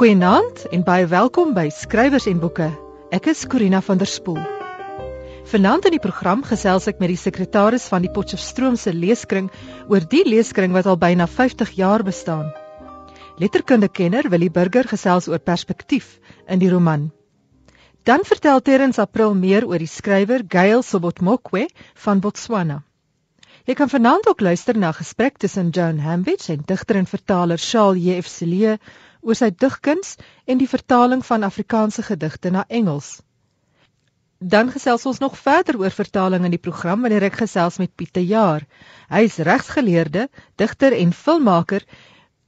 Goeienaand en baie welkom by Skrywers en Boeke. Ek is Corina van der Spool. Vanaand in die program gesels ek met die sekretaris van die Potchefstroomse leeskring oor die leeskring wat al byna 50 jaar bestaan. Letterkundekenner Willie Burger gesels oor perspektief in die roman. Dan vertel Terrens April meer oor die skrywer Gail Sobotmokwe van Botswana. Jy kan vanaand ook luister na 'n gesprek tussen Joan Hambidge en digter en vertaler Charles J.F. Celie oor sy digkuns en die vertaling van Afrikaanse gedigte na Engels. Dan gesels ons nog verder oor vertaling in die program wanneer ek gesels met Pieter Jaar. Hy is regsgeleerde, digter en filmmaker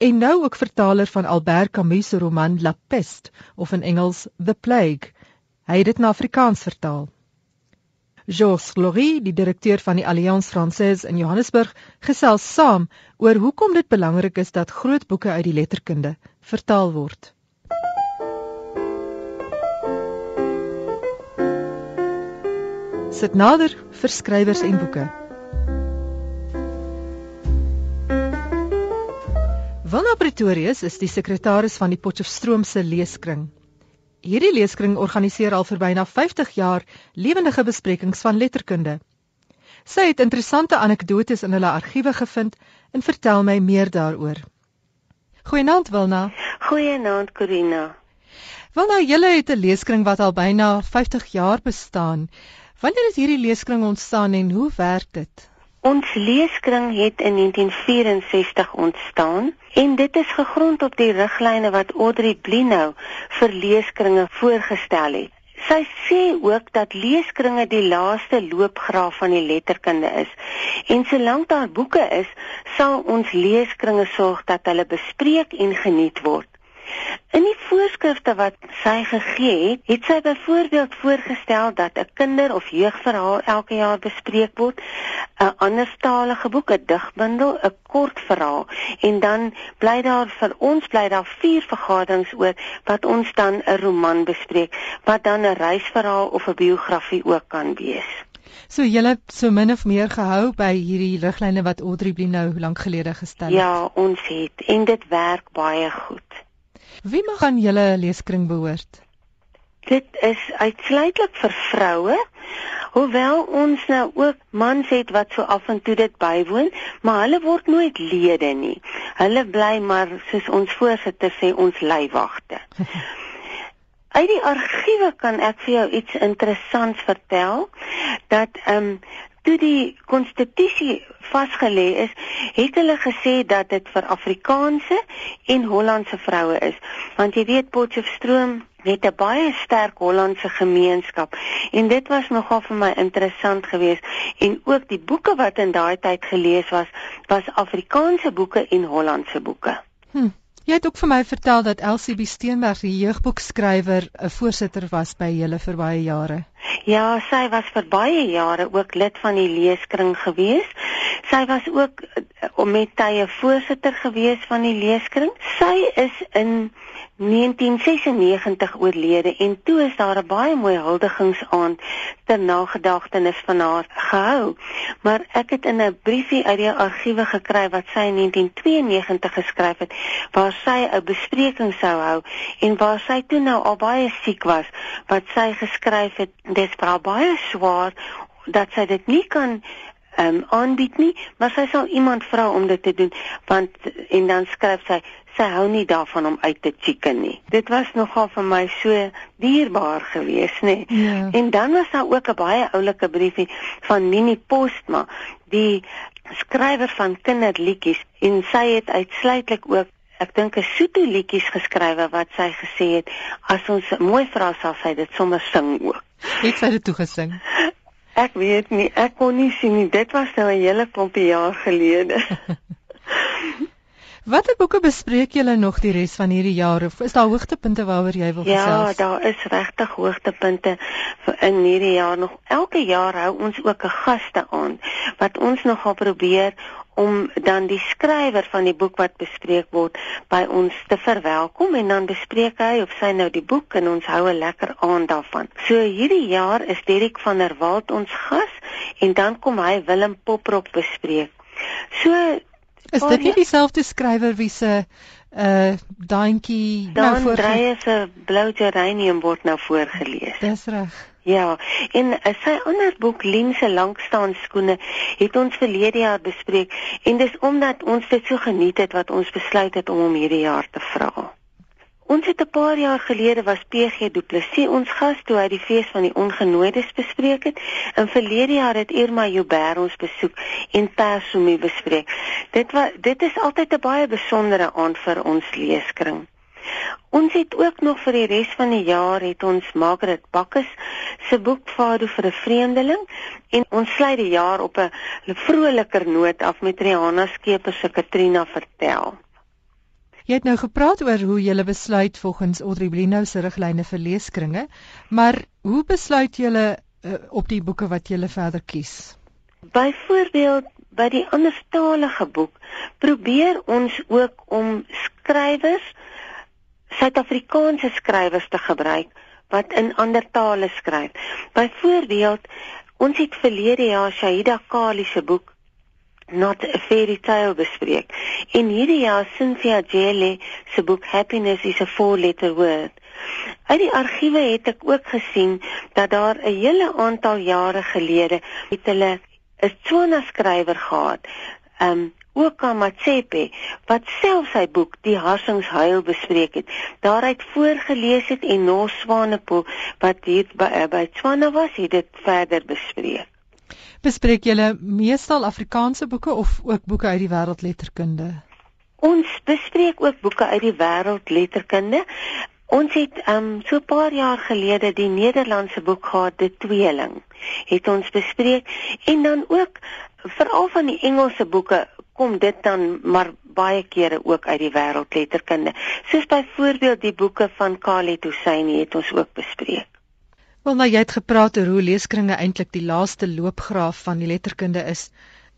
en nou ook vertaler van Albert Camus se roman La Peste of in Engels The Plague. Hy het dit na Afrikaans vertaal. Georges Glory, die direkteur van die Alliance Française in Johannesburg, gesels saam oor hoekom dit belangrik is dat groot boeke uit die letterkunde vertaal word. Sit nader vir skrywers en boeke. Wilna Pretorius is die sekretaris van die Potchefstroomse leeskring. Hierdie leeskring organiseer al vir byna 50 jaar lewendige besprekings van letterkunde. Sy het interessante anekdotes in hulle argiewe gevind en vertel my meer daaroor. Goeienaand Wilna. Goeienaand Corina. Wilna, julle het 'n leeskring wat al byna 50 jaar bestaan. Wanneer het hierdie leeskring ontstaan en hoe werk dit? Ons leeskring het in 1964 ontstaan en dit is gegrond op die riglyne wat Audrey Blinou vir leeskringe voorgestel het. Sy sê ook dat leeskringe die laaste loopgraaf van die letterkunde is. En solank daar boeke is, sal ons leeskringe sorg dat hulle bespreek en geniet word. In die voorskrifte wat sy gegee het, het sy byvoorbeeld voorgestel dat 'n kinder- of jeugverhaal elke jaar bespreek word, 'n anderstalige boek, 'n digbundel, 'n kort verhaal en dan bly daar vir ons bly daar vier vergaderings oor wat ons dan 'n roman bespreek, wat dan 'n reisverhaal of 'n biografie ook kan wees. So julle so min of meer gehou by hierdie riglyne wat Audrey Blinou lank gelede gestel het. Ja, ons het en dit werk baie goed. Wie mag aan julle leeskring behoort? Dit is uitsluitlik vir vroue. Hoewel ons nou ook mans het wat so af en toe dit bywoon, maar hulle word nooit lede nie. Hulle bly maar soos ons voorsitter sê ons leiwagte. Uit die argiewe kan ek vir jou iets interessants vertel dat ehm um, toe die konstitusie vasgelê is, het hulle gesê dat dit vir Afrikaanse en Hollandse vroue is. Want jy weet Potchefstroom het 'n baie sterk Hollandse gemeenskap en dit was nogal vir my interessant geweest en ook die boeke wat in daai tyd gelees was, was Afrikaanse boeke en Hollandse boeke. Hm. Jy het ook vir my vertel dat Elsie B Steenberg, die jeugboekskrywer, 'n voorsitter was by julle vir baie jare. Ja, sy was vir baie jare ook lid van die leeskring gewees. Sy was ook om eh, met tye voorsitter gewees van die leeskring. Sy is in 1996 oorlede en toe is daar 'n baie mooi huldigingsaand ter nagedagtenis van haar gehou. Maar ek het in 'n briefie uit die argiewe gekry wat sy in 1992 geskryf het waar sy 'n bespreking sou hou en waar sy toe nou al baie siek was wat sy geskryf het dis baie swaar dat sy dit nie kan ehm um, aanbied nie, maar sy sal iemand vra om dit te doen want en dan skryf sy sy hou nie daarvan om uit te chicken nie. Dit was nogal vir my so dierbaar geweest, nê. Ja. En dan was daar ook 'n baie oulike briefie van Minnie Postma, die skrywer van kinderliedjies en sy het uitsluitlik ook ek dink 'n soete liedjies geskrywe wat sy gesê het as ons mooi vra sal sy dit sommer sing ook. Het sy dit toegesing? Ek weet nie, ek kon nie sien nie. Dit was nou 'n hele klompie jaar gelede. Watter boeke bespreek julle nog die res van hierdie jaar of is daar hoogtepunte waaroor jy wil ja, gesels? Ja, daar is regtig hoogtepunte in hierdie jaar nog. Elke jaar hou ons ook 'n gaste aan wat ons nogal probeer om dan die skrywer van die boek wat bespreek word by ons te verwelkom en dan bespreek hy of sy nou die boek en ons hou 'n lekker aand daarvan. So hierdie jaar is Derek van der Walt ons gas en dan kom hy Willem Poprop bespreek. So is dit nie dieselfde skrywer wie se uh daantjie nou voor Dan se Blue Geranium word nou voorgeles. Dis reg. Ja, en uh, sy ander boek Lense langstaan skoene het ons verlede jaar bespreek en dis omdat ons dit so geniet het wat ons besluit het om hom hierdie jaar te vra. Ons het 'n paar jaar gelede was PG Du Plessis ons gas toe hy die fees van die ongenooides bespreek het. In verlede jaar het Irma Joubert ons besoek en Persomie bespreek. Dit was dit is altyd 'n baie besondere aand vir ons leeskring. Ons het ook nog vir die res van die jaar het ons Margaret Bakkes se boek Fado vir 'n vreemdeling en ons sluit die jaar op 'n vroliker noot af met Rihanna Skeepers se Katrina vertel. Jy het nou gepraat oor hoe jy besluit volgens Audrey Blinow se riglyne vir leeskringe, maar hoe besluit jy uh, op die boeke wat jy verder kies? Byvoorbeeld by die anderstalige boek probeer ons ook om skrywers Suid-Afrikaanse skrywers te gebruik wat in ander tale skryf. Byvoorbeeld ons het verlede jaar Shahida Kali se boek not a fairy tale bespreek. En hierdie jaar Cynthia Jelle se boek Happiness is a four letter word. Uit die argiewe het ek ook gesien dat daar 'n hele aantal jare gelede het hulle 'n Tswana skrywer gehad. Um Oka Matsepe wat self sy boek Die Harsingshuil bespreek het. Daaruit voorgeles het en Nos Swanepoel wat hier by, by Tswana was, het dit verder bespreek. Bespreek julle meestal Afrikaanse boeke of ook boeke uit die wêreldletterkunde? Ons bespreek ook boeke uit die wêreldletterkunde. Ons het um so 'n paar jaar gelede die Nederlandse boek gehad, De Tweeling, het ons bespreek en dan ook veral van die Engelse boeke kom dit dan maar baie kere ook uit die wêreldletterkunde. Soos byvoorbeeld die boeke van Khaled Hosseini het ons ook bespreek. Wel nou jy het gepraat oor hoe leeskringe eintlik die laaste loopgraaf van die letterkunde is.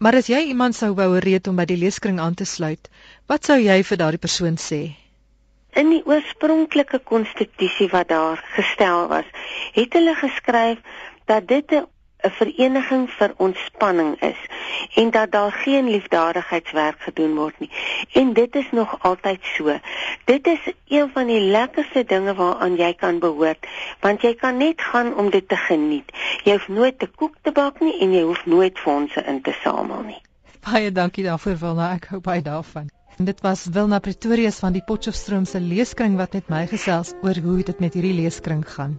Maar as jy iemand sou wou reed om by die leeskring aan te sluit, wat sou jy vir daardie persoon sê? In die oorspronklike konstitusie wat daar gestel was, het hulle geskryf dat dit 'n 'n vereniging vir ontspanning is en dat daar geen liefdadigheidswerk gedoen word nie. En dit is nog altyd so. Dit is een van die lekkerste dinge waaraan jy kan behoort, want jy kan net gaan om dit te geniet. Jy hoef nooit te kook te bak nie en jy hoef nooit fondse in te samel nie. Baie dankie daarvoor Wilna, ek hou baie daarvan. En dit was Wilna Pretorius van die Potchefstroom se leeskring wat met my gesels oor hoe dit met hierdie leeskring gaan.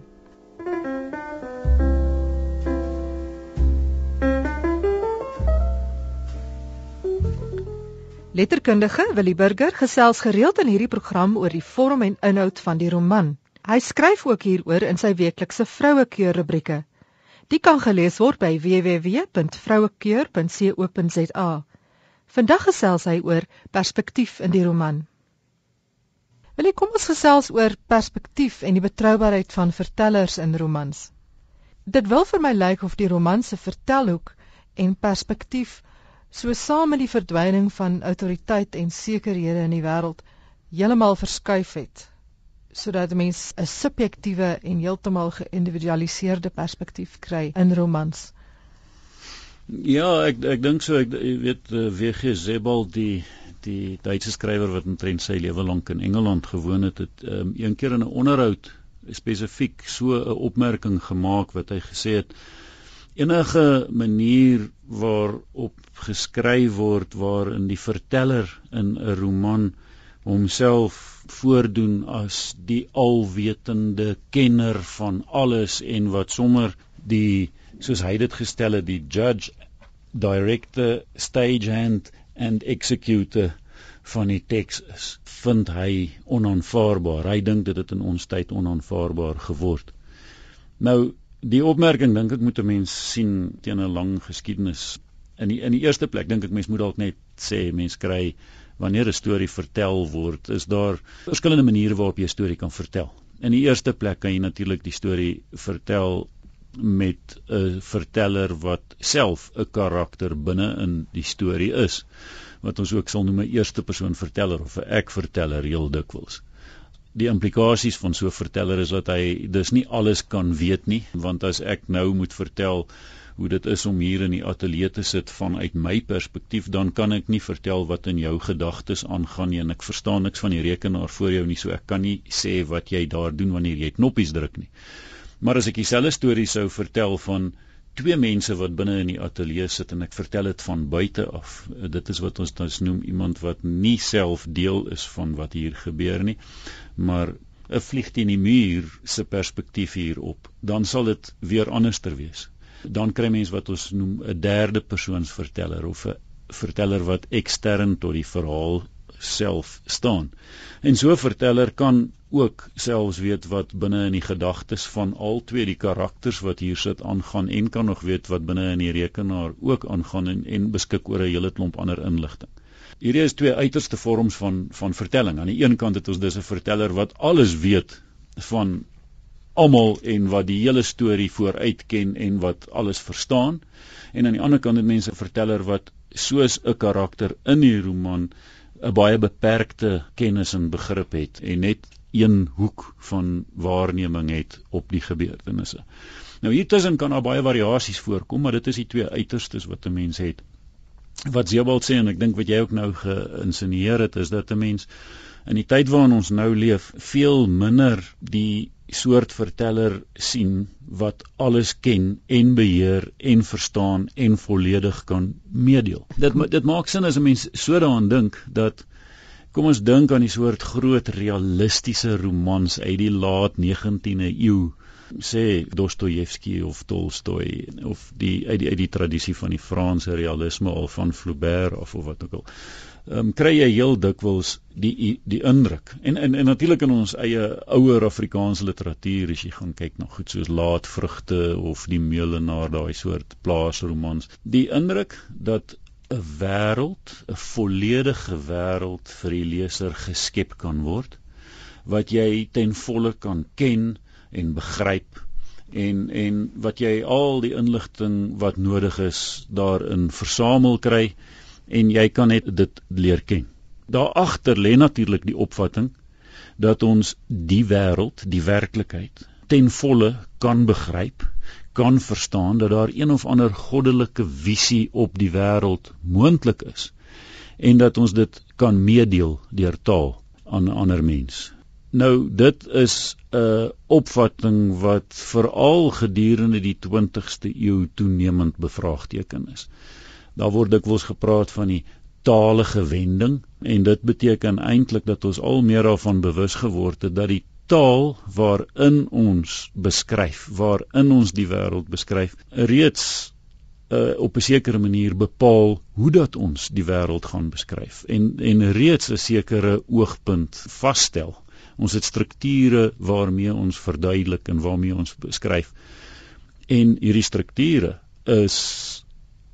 Letterkundige Willie Burger gesels gereeld in hierdie program oor die vorm en inhoud van die roman. Hy skryf ook hieroor in sy weeklikse Vrouekeur rubrieke. Die kan gelees word by www.vrouekeur.co.za. Vandag gesels hy oor perspektief in die roman. Willie, kom ons gesels oor perspektief en die betroubaarheid van vertellers in romans. Dit wil vir my lyk of die roman se vertelhoek en perspektief So saam met die verdwyning van autoriteit en sekerhede in die wêreld heeltemal verskuif het sodat 'n mens 'n subjektiewe en heeltemal geïndividualiseerde perspektief kry in romans. Ja, ek ek dink so ek weet eh, WG Sebald die die Duitse skrywer wat omtrent sy lewe lank in Engeland gewoon het, het um, een keer in 'n onderhoud spesifiek so 'n opmerking gemaak wat hy gesê het enige manier waarop geskryf word waarin die verteller in 'n roman homself voordoen as die alwetende kenner van alles en wat sommer die soos hy dit gestel het die judge director stagehand and executor van die teks is vind hy onaanvaarbaar. Hy dink dit het in ons tyd onaanvaarbaar geword. Nou Die opmerking dink ek moet 'n mens sien teen 'n lang geskiedenis. In die in die eerste plek dink ek mens moet dalk net sê mens kry wanneer 'n storie vertel word, is daar verskillende maniere waarop jy 'n storie kan vertel. In die eerste plek kan jy natuurlik die storie vertel met 'n verteller wat self 'n karakter binne in die storie is wat ons ook sal noem 'n eerste persoon verteller of 'n ek verteller heel dikwels. Die implikasies van so 'n verteller is dat hy dis nie alles kan weet nie want as ek nou moet vertel hoe dit is om hier in die ateljee te sit vanuit my perspektief dan kan ek nie vertel wat in jou gedagtes aangaan nie en ek verstaan niks van die rekenaar voor jou nie so ek kan nie sê wat jy daar doen wanneer jy knoppies druk nie. Maar as ek dieselfde storie sou vertel van twee mense wat binne in die ateljee sit en ek vertel dit van buite af. Dit is wat ons dan noem iemand wat nie self deel is van wat hier gebeur nie maar 'n vlieg teen die muur se perspektief hierop. Dan sal dit weer anderster wees. Dan kry mens wat ons noem 'n derde persoons verteller of 'n verteller wat ekstern tot die verhaal self staan. En so 'n verteller kan ook selfs weet wat binne in die gedagtes van al twee die karakters wat hier sit aangaan en kan nog weet wat binne in die rekenaar ook aangaan en, en beskik oor 'n hele klomp ander inligting. Hierdie is twee uiterste vorms van van vertelling. Aan die een kant het ons dis 'n verteller wat alles weet van almal en wat die hele storie vooruit ken en wat alles verstaan. En aan die ander kant het mense 'n verteller wat soos 'n karakter in die roman 'n baie beperkte kennis en begrip het en net een hoek van waarneming het op die gebeurtenisse. Nou hier tussen kan daar baie variasies voorkom, maar dit is die twee uiterstes wat 'n mens het. Wat Sebald sê en ek dink wat jy ook nou geïnsinieer het is dat 'n mens in die tyd waarin ons nou leef veel minder die soort verteller sien wat alles ken en beheer en verstaan en volledig kan meedeel. Dit dit maak sin as 'n mens so daaraan dink dat kom ons dink aan die soort groot realistiese romans uit die laat 19de eeu sê Dostojewski of Tolstoy of die uit die uit die tradisie van die Franse realisme al van Flaubert of of wat ook al um, kry jy heel dikwels die die indruk. En en, en natuurlik in ons eie ouer Afrikaanse literatuur as jy gaan kyk na goed soos Laatvrugte of Die Meulenaar, daai soort plaasromans, die indruk dat 'n wêreld, 'n volledige wêreld vir die leser geskep kan word wat jy ten volle kan ken en begryp en en wat jy al die inligting wat nodig is daarin versamel kry en jy kan net dit leer ken. Daar agter lê natuurlik die opvatting dat ons die wêreld, die werklikheid ten volle kan begryp, kan verstaan dat daar een of ander goddelike visie op die wêreld moontlik is en dat ons dit kan meedeel deur taal aan 'n ander mens. Nou dit is 'n opvatting wat veral gedurende die 20ste eeu toenemend bevraagteken is. Daar word dikwels gepraat van die talige wending en dit beteken eintlik dat ons al meer daarvan bewus geword het dat die taal waarin ons beskryf, waarin ons die wêreld beskryf, reeds uh, op 'n sekere manier bepaal hoe dat ons die wêreld gaan beskryf en en reeds 'n sekere oogpunt vasstel. Ons het strukture waarmee ons verduidelik en waarmee ons beskryf. En hierdie strukture is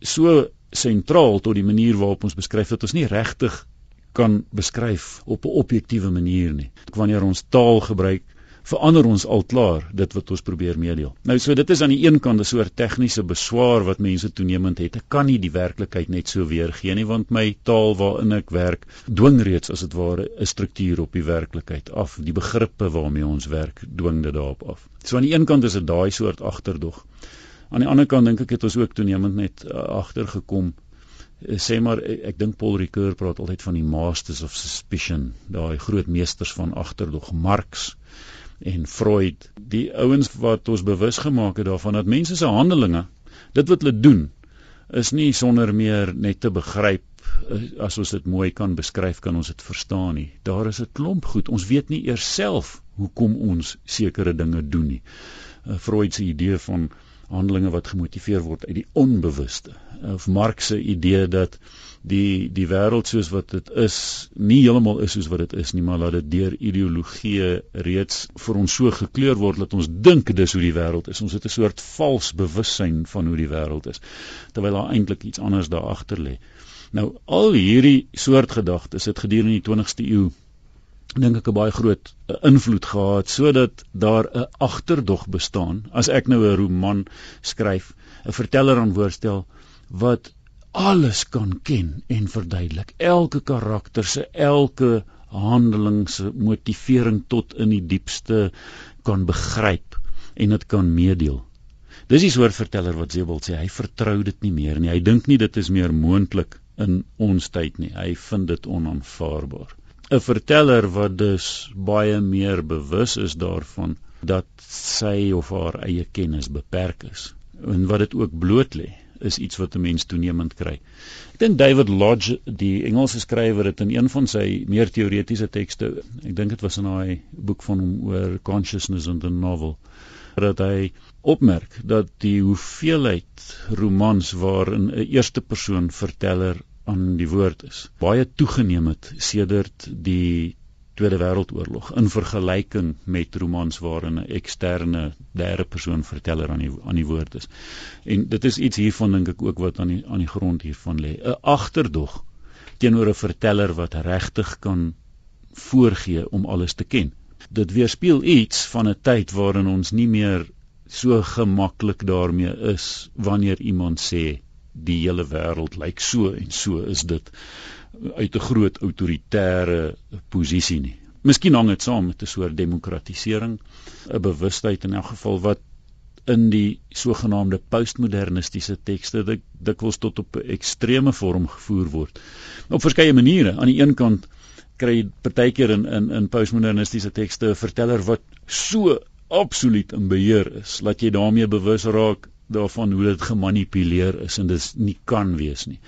so sentraal tot die manier waarop ons beskryf dat ons nie regtig kan beskryf op 'n objektiewe manier nie. Wanneer ons taal gebruik, verander ons al klaar dit wat ons probeer meedeel. Nou so dit is aan die een kant 'n soort tegniese beswaar wat mense toenemend het. Ek kan nie die werklikheid net so weergee nie want my taal waarin ek werk dwing reeds as dit ware 'n struktuur op die werklikheid af. Die begrippe waarmee ons werk dwing dit daarop af. So aan die een kant is dit daai soort agterdog. Aan die ander kant dink ek het ons ook toenemend net uh, agtergekom sê maar ek, ek dink Paul Ricoeur praat altyd van die masters of suspicion, daai groot meesters van agterdog, Marx en Freud, die ouens wat ons bewus gemaak het daarvan dat mense se handelinge, dit wat hulle doen, is nie sonder meer net te begryp uh, as ons dit mooi kan beskryf kan ons dit verstaan nie. Daar is 'n klomp goed. Ons weet nie eers self hoekom ons sekere dinge doen nie. Freud se idee van handelinge wat gemotiveer word uit die onbewuste. Of Marx se idee dat die die wêreld soos wat dit is nie heeltemal is soos wat dit is nie maar dat dit deur ideologie reeds vir ons so gekleur word dat ons dink dis hoe die wêreld is. Ons het 'n soort vals bewussyn van hoe die wêreld is terwyl daar eintlik iets anders daar agter lê. Nou al hierdie soort gedagtes het gedurende die 20ste eeu dink ek 'n baie groot uh, invloed gehad sodat daar 'n agterdog bestaan as ek nou 'n roman skryf, 'n verteller aan voorstel wat alles kan ken en verduidelik. Elke karakter se elke handeling se motivering tot in die diepste kan begryp en dit kan meedeel. Dis die soort verteller wat Sebald sê, hy vertrou dit nie meer nie. Hy dink nie dit is meer moontlik in ons tyd nie. Hy vind dit onaanvaarbaar. 'n Verteller wat dus baie meer bewus is daarvan dat sy of haar eie kennis beperk is en wat dit ook bloot lê is iets wat 'n mens toenemend kry. Ek dink David Lodge, die Engelse skrywer, het in een van sy meer teoretiese tekste, ek dink dit was in daai boek van hom oor consciousness in the novel, dat hy opmerk dat die hoeveelheid romans waarin 'n eerste persoon verteller aan die woord is baie toegeneem het sedert die Tweede Wêreldoorlog in vergelyking met romans waarin 'n eksterne derde persoon verteller aan die aan die woord is. En dit is iets hiervan dink ek ook wat aan die aan die grond hiervan lê. 'n Agterdog teenoor 'n verteller wat regtig kan voorgee om alles te ken. Dit weerspieël iets van 'n tyd waarin ons nie meer so gemaklik daarmee is wanneer iemand sê die hele wêreld lyk so en so is dit uit 'n groot autoritaire posisie nie. Miskien hang dit saam met 'n soort demokratisering, 'n bewustheid in elk geval wat in die sogenaamde postmodernistiese tekste dik dikwels tot op 'n ekstreme vorm gevoer word. Op verskeie maniere. Aan die een kant kry jy partykeer in in in postmodernistiese tekste 'n verteller wat so absoluut in beheer is dat jy daarmee bewus raak daarvan hoe dit gemanipuleer is en dit nie kan wees nie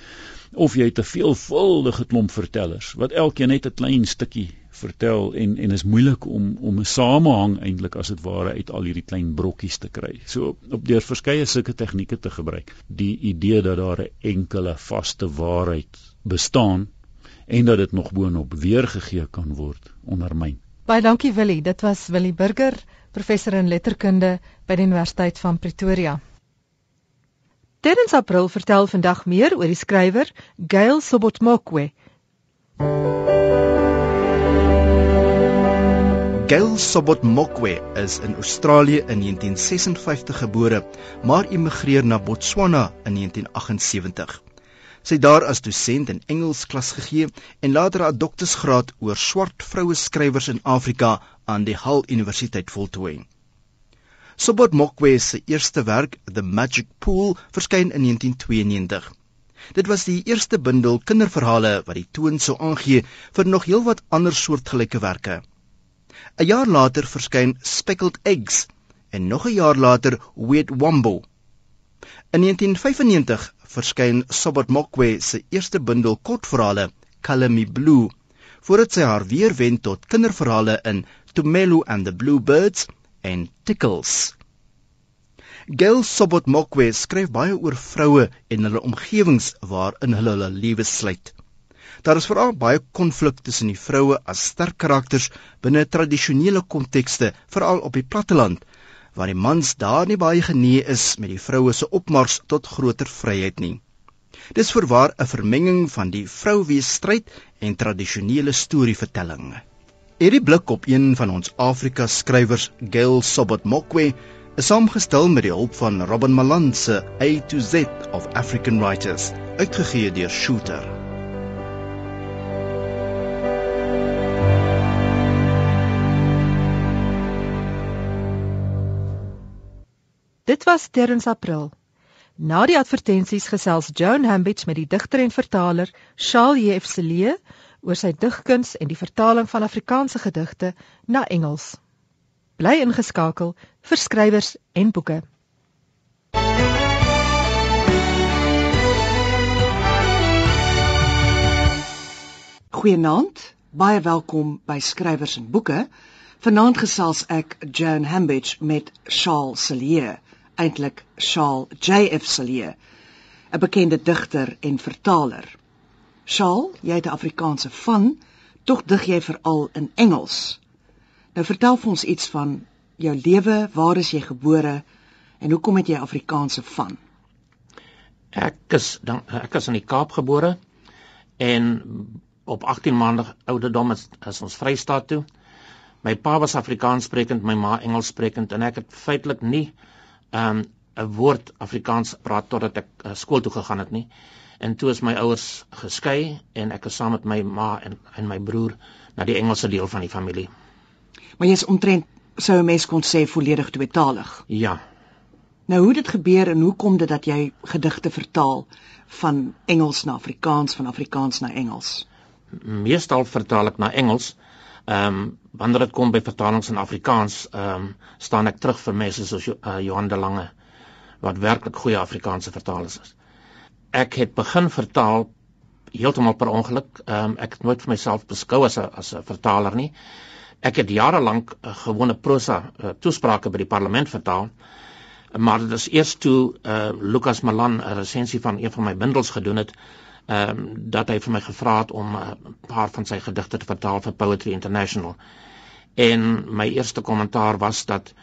of jy het 'n veelvuldige klomp vertellers wat elkeen net 'n klein stukkie vertel en en is moeilik om om 'n samehang eintlik as dit ware uit al hierdie klein brokkies te kry. So op, deur verskeie sulke tegnieke te gebruik. Die idee dat daar 'n enkele vaste waarheid bestaan en dat dit nog boonop weergegee kan word ondermyn. Baie dankie Willie. Dit was Willie Burger, professor in letterkunde by die Universiteit van Pretoria. Terrence April vertel vandag meer oor die skrywer Gail Sobotmokwe. Gail Sobotmokwe is in Australië in 1956 gebore, maar immigreer na Botswana in 1978. Sy het daar as dosent in Engels klas gegee en later 'n doktorsgraad oor swart vroue skrywers in Afrika aan die Hull Universiteit voltooi. Sobot Mokwe se eerste werk, The Magic Pool, verskyn in 1992. Dit was die eerste bundel kinderverhale wat die toon sou aangee vir nog heelwat ander soortgelyke werke. 'n Jaar later verskyn Speckled Eggs en nog 'n jaar later Weird Wombo. In 1995 verskyn Sobot Mokwe se eerste bundel kortverhale, Color Me Blue, voordat sy haar weer wend tot kinderverhale in Tumelo and the Bluebirds en Tickles. Gail Sobotmokwe skryf baie oor vroue en hulle omgewings waarin hulle hulle lewe sluit. Daar is veral baie konflik tussen die vroue as sterk karakters binne tradisionele kontekste, veral op die platteland, waar die mans daar nie baie genee is met die vroue se opmars tot groter vryheid nie. Dis verwaar 'n vermenging van die vrou wees stryd en tradisionele storievertelling. Hierdie blik op een van ons Afrika skrywers, Gail Sobot Mokwe, is saamgestel met die hulp van Robin Malan se A to Z of African Writers, uitgegee deur Shooter. Dit was Terrens April. Na die advertensies gesels Joan Hambidge met die digter en vertaler Shaal J.F. Celie oor sy digkuns en die vertaling van Afrikaanse gedigte na Engels. Bly ingeskakel vir skrywers en boeke. Goeienaand, baie welkom by Skrywers en Boeke. Vanaand gesels ek Joan Hambidge met Charles Celie, eintlik Charles J.F. Celie, 'n bekende digter en vertaler. Shaal, jy het 'n Afrikaanse van, tog dig jy veral in Engels. Nou vertel vir ons iets van jou lewe, waar is jy gebore en hoekom het jy Afrikaanse van? Ek is dan ek is in die Kaap gebore en op 18 maande ouderdom is, is ons Vrystaat toe. My pa was Afrikaans sprekend, my ma Engels sprekend en ek het feitelik nie ehm, 'n um, woord Afrikaans praat totdat ek uh, skool toe gegaan het nie. En toe is my ouers geskei en ek is saam met my ma en en my broer na die Engelse deel van die familie. Maar jy's omtrent sou 'n mens kon sê volledig tweetalig. Ja. Nou hoe dit gebeur en hoe kom dit dat jy gedigte vertaal van Engels na Afrikaans, van Afrikaans na Engels? Meestal vertaal ek na Engels. Ehm um, wanneer dit kom by vertalings in Afrikaans, ehm um, staan ek terug vir mense soos uh, Johan de Lange wat werklik goeie Afrikaanse vertalers is. Ek het begin vertaal heeltemal per ongeluk. Ehm um, ek het nooit vir myself beskou as 'n as 'n vertaler nie. Ek het jare lank uh, gewone prosa uh, toesprake by die parlement vertaal. Maar dit is eers toe uh, Lucas Malan 'n resensie van een van my bundels gedoen het, ehm um, dat hy vir my gevra het om 'n uh, paar van sy gedigte te vertaal vir Poetry International. En my eerste kommentaar was dat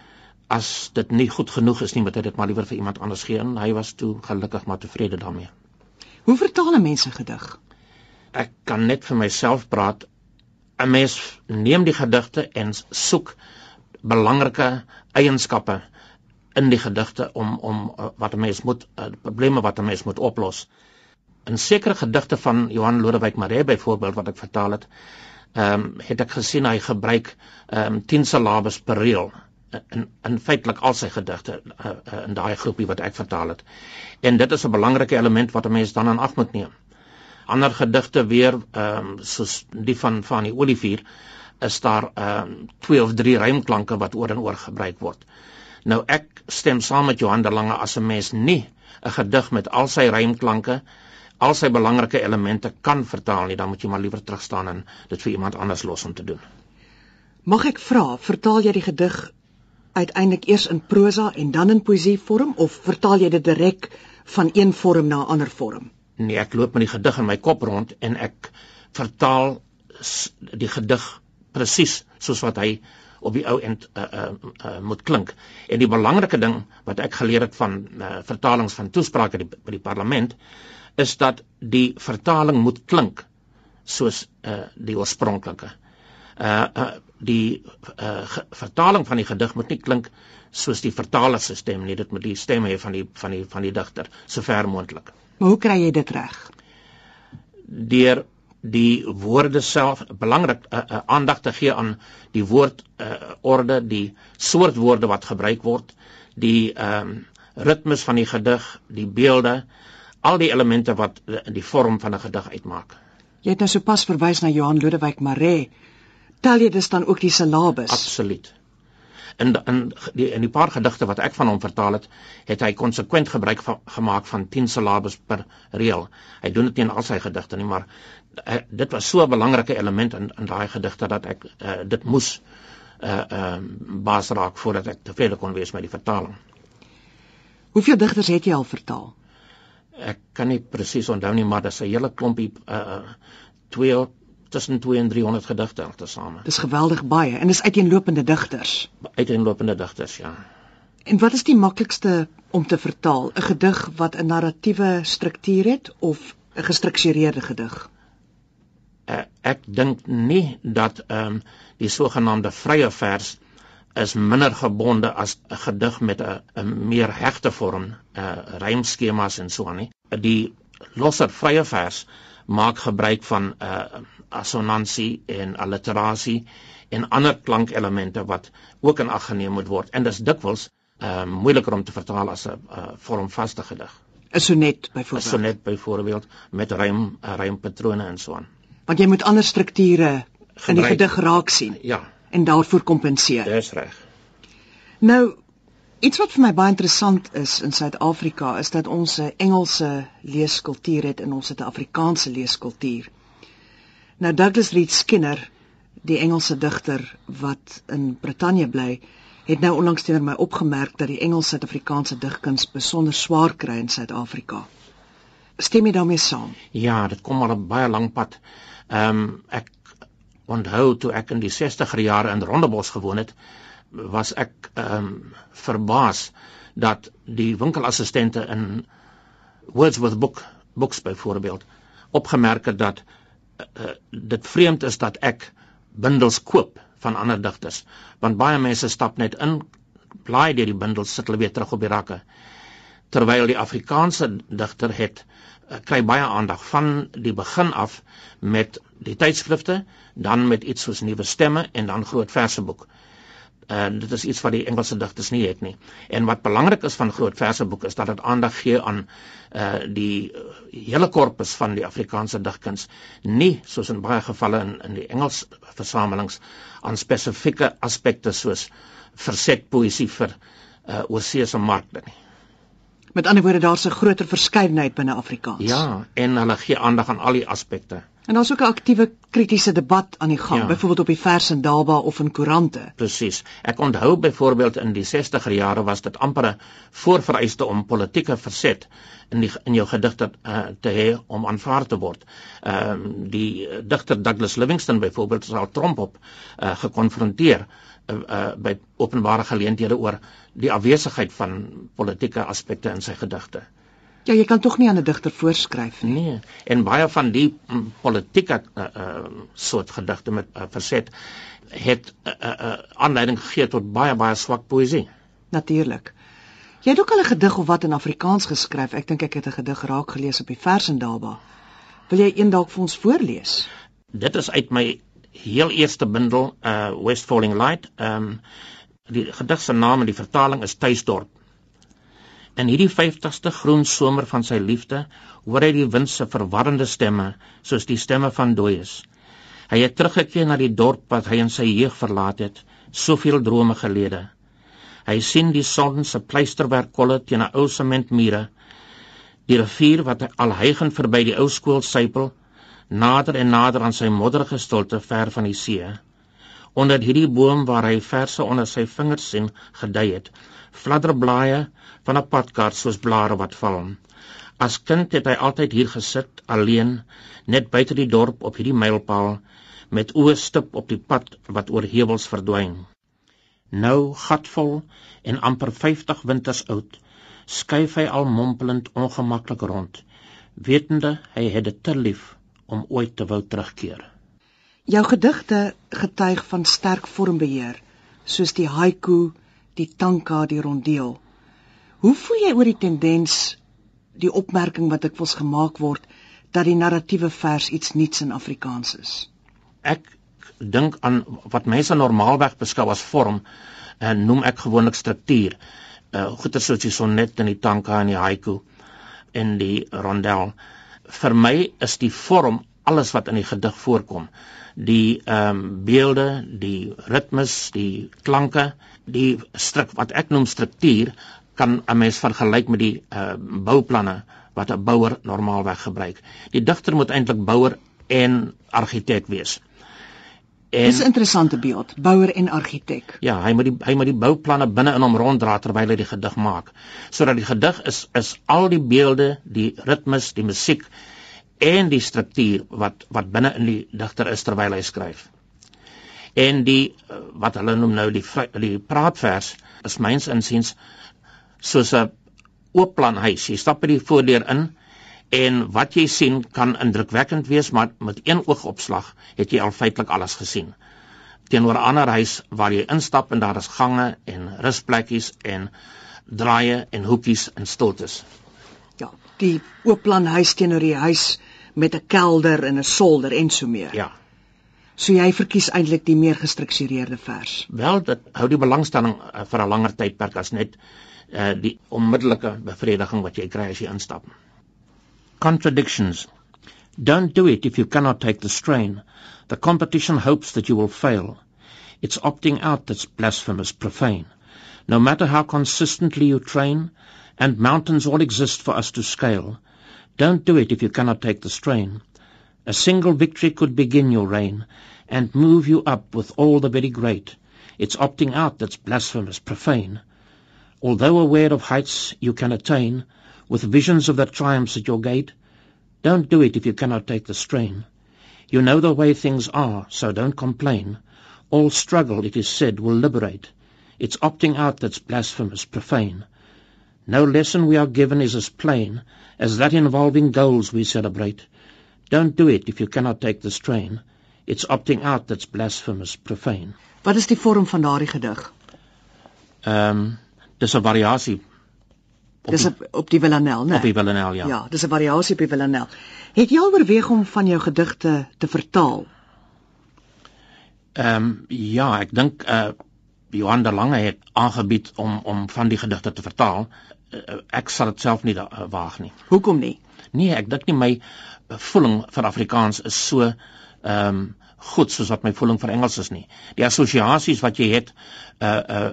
as dit nie goed genoeg is nie, moet hy dit maar liewer vir iemand anders gee en hy was toe gelukkig maar tevrede daarmee. Hoe vertaal 'n mens 'n gedig? Ek kan net vir myself praat. 'n Mens neem die gedigte en soek belangrike eienskappe in die gedigte om om uh, wat 'n mens moet uh, probleme wat 'n mens moet oplos. In sekere gedigte van Johan Lodewyk Maree byvoorbeeld wat ek vertaal het, ehm um, het ek gesien hy gebruik ehm um, 10 silabes per reël in in feitelik al sy gedigte uh, in daai groepie wat ek vertaal het. En dit is 'n belangrike element wat 'n mens dan in ag moet neem. Ander gedigte weer ehm um, soos die van van die Olivier is daar ehm um, twee of drie rymklanke wat oor en oor gebruik word. Nou ek stem saam met Johan de Lange as 'n mens nie 'n gedig met al sy rymklanke al sy belangrike elemente kan vertaal nie, dan moet jy maar liewer terug staan en dit vir iemand anders los om te doen. Mag ek vra, vertaal jy die gedig uiteindelik eers in prosa en dan in poesie vorm of vertaal jy dit direk van een vorm na 'n ander vorm? Nee, ek loop met die gedig in my kop rond en ek vertaal die gedig presies soos wat hy op die ou end uh, uh, uh, moet klink. En die belangrike ding wat ek geleer het van uh, vertalings van toesprake by die parlement is dat die vertaling moet klink soos uh, die oorspronklike. Uh, uh die uh, vertaling van die gedig moet nie klink soos die vertaler se stem nie. Dit moet die stem hê van die van die van die digter sover moontlik. Maar hoe kry jy dit reg? Deur die woorde self belangrik uh, uh, aandag te gee aan die woord uh, orde die soort woorde wat gebruik word die ehm um, ritmes van die gedig die beelde al die elemente wat die vorm van 'n gedig uitmaak. Jy het nou sopas verwys na Johan Lodewyk Maree tel jy dus dan ook die silabes? Absoluut. In in die in die paar gedigte wat ek van hom vertaal het, het hy konsekwent gebruik van gemaak van 10 silabes per reël. Hy doen dit nie in al sy gedigte nie, maar uh, dit was so 'n belangrike element in in daai gedigte dat ek uh, dit moes uh ehm uh, baas raak voordat ek tevrede kon wees met die vertaling. Hoeveel digters het jy al vertaal? Ek kan nie presies onthou nie, maar dis 'n hele klompie uh twee tussen 2 en 300 gedigte altesaame. Dis geweldig baie en dis uiteenlopende digters. Uiteenlopende digters, ja. En wat is die maklikste om te vertaal? 'n Gedig wat 'n narratiewe struktuur het of 'n gestruktureerde gedig? Uh, ek dink nie dat ehm um, die sogenaamde vrye vers is minder gebonde as 'n gedig met 'n 'n meer hegte vorm, uh rymskemas en so aan nie. Die losser vrye vers maak gebruik van uh assonansie en alliterasie en ander klankelemente wat ook in ag geneem moet word en dit is dikwels uh moeiliker om te vertaal as 'n uh, vormvaste gedig. 'n Sonnet byvoorbeeld. 'n Sonnet byvoorbeeld met rym uh, rympatrone en so aan. Want jy moet ander strukture in die gedig raak sien. Ja. En daarvoor kompenseer. Dis reg. Nou Iets wat vir my baie interessant is in Suid-Afrika is dat ons 'n Engelse leeskultuur het en ons het 'n Afrikaanse leeskultuur. Nou Douglas Reed Skinner, die Engelse digter wat in Brittanje bly, het nou onlangs teenoor my opgemerk dat die Engels-Suid-Afrikaanse digkuns besonder swaar kry in Suid-Afrika. Stem jy daarmee saam? Ja, dit kom al 'n baie lang pad. Ehm um, ek onthou toe ek in die 60er jare in Rondebos gewoon het, was ek ehm um, verbaas dat die winkelassistente in Wordsworth Book Books byvoorbeeld opgemerk het dat uh, dit vreemd is dat ek bundels koop van ander digters. Want baie mense stap net in blaai deur die bundels sit hulle weer terug op die rakke. Terwyl die Afrikaanse digter het uh, kry baie aandag van die begin af met die tydskrifte dan met iets soos nuwe stemme en dan groot verseboek en dit is iets wat die Engelse digters nie het nie. En wat belangrik is van groot verseboeke is dat dit aandag gee aan uh die hele korpus van die Afrikaanse digkuns, nie soos in baie gevalle in in die Engels versamelings aan spesifieke aspekte soos verset poësie vir uh oorsese markte nie. Met ander woorde daar's 'n groter verskeidenheid binne Afrikaans. Ja, en hulle gee aandag aan al die aspekte. En daar's ook 'n aktiewe kritiese debat aan die gang, ja. byvoorbeeld op die vers en daba of in koerante. Presies. Ek onthou byvoorbeeld in die 60er jare was dit amper 'n voorvereiste om politieke verset in die in jou gedigte uh, te hê om aanvaar te word. Ehm uh, die digter Douglas Livingstone byvoorbeeld het al Trump op uh, gekonfronteer uh, uh, by openbare geleenthede oor die afwesigheid van politieke aspekte in sy gedigte. Ja, jy kan tog nie aan 'n digter voorskryf nie. Nee. En baie van die mm, politieke uh, uh, soort gedigte met uh, verset het 'n uh, uh, aanleiding gegee tot baie baie swak poësie. Natuurlik. Jy het ook al 'n gedig of wat in Afrikaans geskryf. Ek dink ek het 'n gedig raak gelees op die Versendaba. Wil jy een dalk vir ons voorlees? Dit is uit my heel eerste bundel, uh West Falling Light. Ehm um, die gedig se naam en die vertaling is Tuisdorp. In hierdie 50ste groen somer van sy liefde, hoor hy die wind se verwarrende stemme, soos die stemme van dooies. Hy het teruggekeer na die dorp wat hy in sy jeug verlaat het, soveel drome gelede. Hy sien die son se pleisterwerk kolle teen 'n ou sementmure, die rivier wat al hygend verby die ou skool sypel, nader en nader aan sy modderige stilte ver van die see. Onder hierdie boom waar hy verse onder sy vingers sien gedei het, fladderblaaie van 'n padkaart soos blare wat val. As kind het hy altyd hier gesit, alleen, net buite die dorp op hierdie mylpaal, met oë stip op die pad wat oor heuwels verdwyn. Nou, gatvol en amper 50 winters oud, skuif hy al mompelend ongemaklik rond, wetende hy het dit te lief om ooit te wou terugkeer. Jou gedigte getuig van sterk vormbeheer, soos die haiku die tanka die rondeel. Hoe voel jy oor die tendens die opmerking wat ek wels gemaak word dat die narratiewe vers iets niets in Afrikaans is? Ek dink aan wat mense normaalweg beskou as vorm en noem ek gewoonlik struktuur. Uh goeie soos die sonnet en die tanka en die haiku en die rondel. Vir my is die vorm alles wat in die gedig voorkom. Die ehm um, beelde, die ritmes, die klanke, die struk wat ek noem struktuur kan 'n mens vergelyk met die uh, bouplanne wat 'n bouer normaalweg gebruik. Die digter moet eintlik bouer en argitek wees. En Dis 'n interessante beeld, bouer en argitek. Ja, hy moet die hy moet die bouplanne binne in hom ronddra terwyl hy die gedig maak. Sodat die gedig is is al die beelde, die ritmes, die musiek en die struktuur wat wat binne in die digter is terwyl hy skryf en die eh, wat hulle noem nou die die praatvers is myns insiens soos 'n oop plan huis. Jy stap by die voordeur in en wat jy sien kan indrukwekkend wees, maar met een oogopslag het jy al feitelik alles gesien. Teenoor 'n ander huis waar jy instap en daar is gange en rusplekkies en draaie en hoekies en stiltes. Ja, die oop plan huis teenoor die huis met 'n kelder en 'n solder en so meer. Ja. So jy verkies eintlik die meer gestruktureerde vers. Wel, dit hou die belangstelling uh, vir 'n langer tydperk as net uh, die onmiddellike bevrediging wat jy kry as jy instap. Contradictions. Don't do it if you cannot take the strain. The competition hopes that you will fail. It's opting out that's blasphemous, profane. No matter how consistently you train, and mountains all exist for us to scale, don't do it if you cannot take the strain. A single victory could begin your reign and move you up with all the very great. It's opting out that's blasphemous, profane. Although aware of heights you can attain, with visions of the triumphs at your gate, don't do it if you cannot take the strain. You know the way things are, so don't complain. All struggle, it is said, will liberate. It's opting out that's blasphemous, profane. No lesson we are given is as plain as that involving goals we celebrate. Don't do it if you cannot take the strain. It's opting out that's blasphemous, profane. Wat is die vorm van daardie gedig? Ehm um, dis 'n variasie op Dis op, op die Villanelle, né? op die Villanelle, ja. Ja, dis 'n variasie op die Villanelle. Het jy al oorweeg om van jou gedigte te vertaal? Ehm um, ja, ek dink uh Johan de Lange het aangebied om om van die gedigte te vertaal. Uh, ek sal dit self nie uh, waag nie. Hoekom nie? Nee, ek dink nie my voeling vir Afrikaans is so ehm um, goed soos wat my voeling vir Engels is nie. Die assosiasies wat jy het uh uh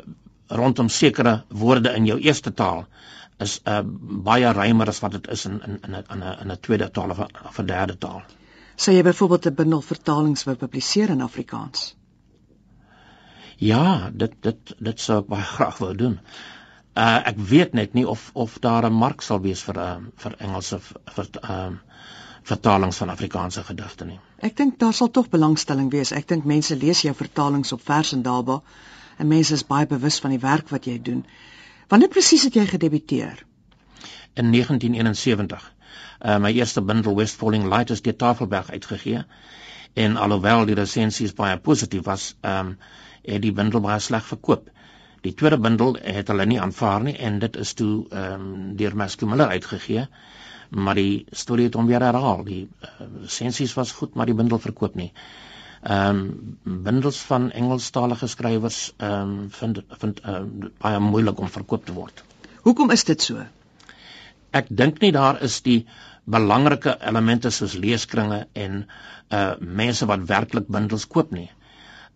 rondom sekere woorde in jou eerste taal is uh baie ruimer as wat dit is in in in 'n in 'n tweede taal of 'n derde taal. Sou jy byvoorbeeld 'n bundel vertalings wou publiseer in Afrikaans? Ja, dit dit dit sou ek baie graag wou doen. Uh ek weet net nie of of daar 'n mark sal wees vir uh, vir Engelse vir ehm uh, vertalings van Afrikaanse gedigte nie. Ek dink daar sal tog belangstelling wees. Ek dink mense lees jou vertalings op vers en daba en mense is baie bewus van die werk wat jy doen. Wanneer presies het jy gedebuteer? In 1971. Uh my eerste bundel West Falling Light is deur Tafelberg uitgegee en alhoewel die resensies baie positief was, ehm um, het die bundel baie sleg verkoop. Die tweede bundel het hulle nie aanvaar nie en dit is toe ehm um, deur Mascu Miller uitgegee. Maar die storie het hom weer herhaal. Die uh, resensies was goed, maar die bundel verkoop nie. Ehm um, bundels van Engelstalige skrywers ehm um, vind vind uh, baie moeilik om verkoop te word. Hoekom is dit so? Ek dink nie daar is die belangrike elemente soos leeskringe en uh mense wat werklik bundels koop nie.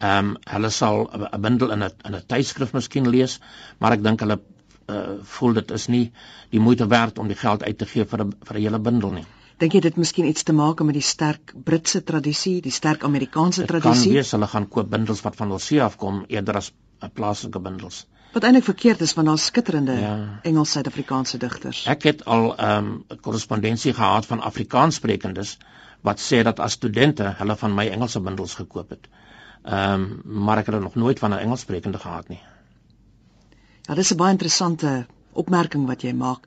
Ehm um, hulle sal 'n bundel in 'n in 'n tydskrif miskien lees, maar ek dink hulle uh voel dit is nie die moeite werd om die geld uit te gee vir 'n vir 'n hele bundel nie. Dink jy dit miskien iets te maak met die sterk Britse tradisie, die sterk Amerikaanse Dit kan tradisie? wees hulle gaan koop bundels wat van oorsee afkom eerder as uh, plaaslike bundels. Wat eintlik verkeerd is want daar's skitterende Ja. Engels-Suid-Afrikaanse digters. Ek het al ehm um, korrespondensie gehad van Afrikaanssprekendes wat sê dat as studente hulle van my Engelse bundels gekoop het. Ehm um, maar ek het nog nooit van 'n Engelssprekende gehad nie. Ja, dis 'n baie interessante opmerking wat jy maak.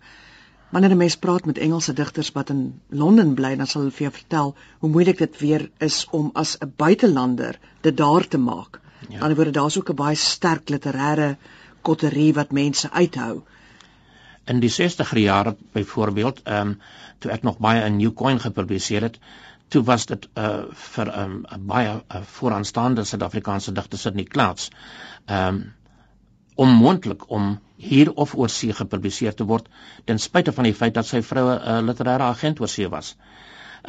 Wanneer 'n mens praat met Engelse digters wat in Londen bly, dan sal hulle vir jou vertel hoe moeilik dit weer is om as 'n buitelander dit daar te maak. Ja. Aan die ander woorde, daar's ook 'n baie sterk literêre kotterie wat mense uithou. In die 60er jare byvoorbeeld, ehm um, toe ek nog baie in New Coin gepubliseer het, toe was dit uh vir 'n um, baie uh, vooraanstaande Suid-Afrikaanse digter Sidney Klaats um, onmoontlik om hier of oor see gepubliseer te word ten spyte van die feit dat sy vrou 'n uh, literêre agent oor see was.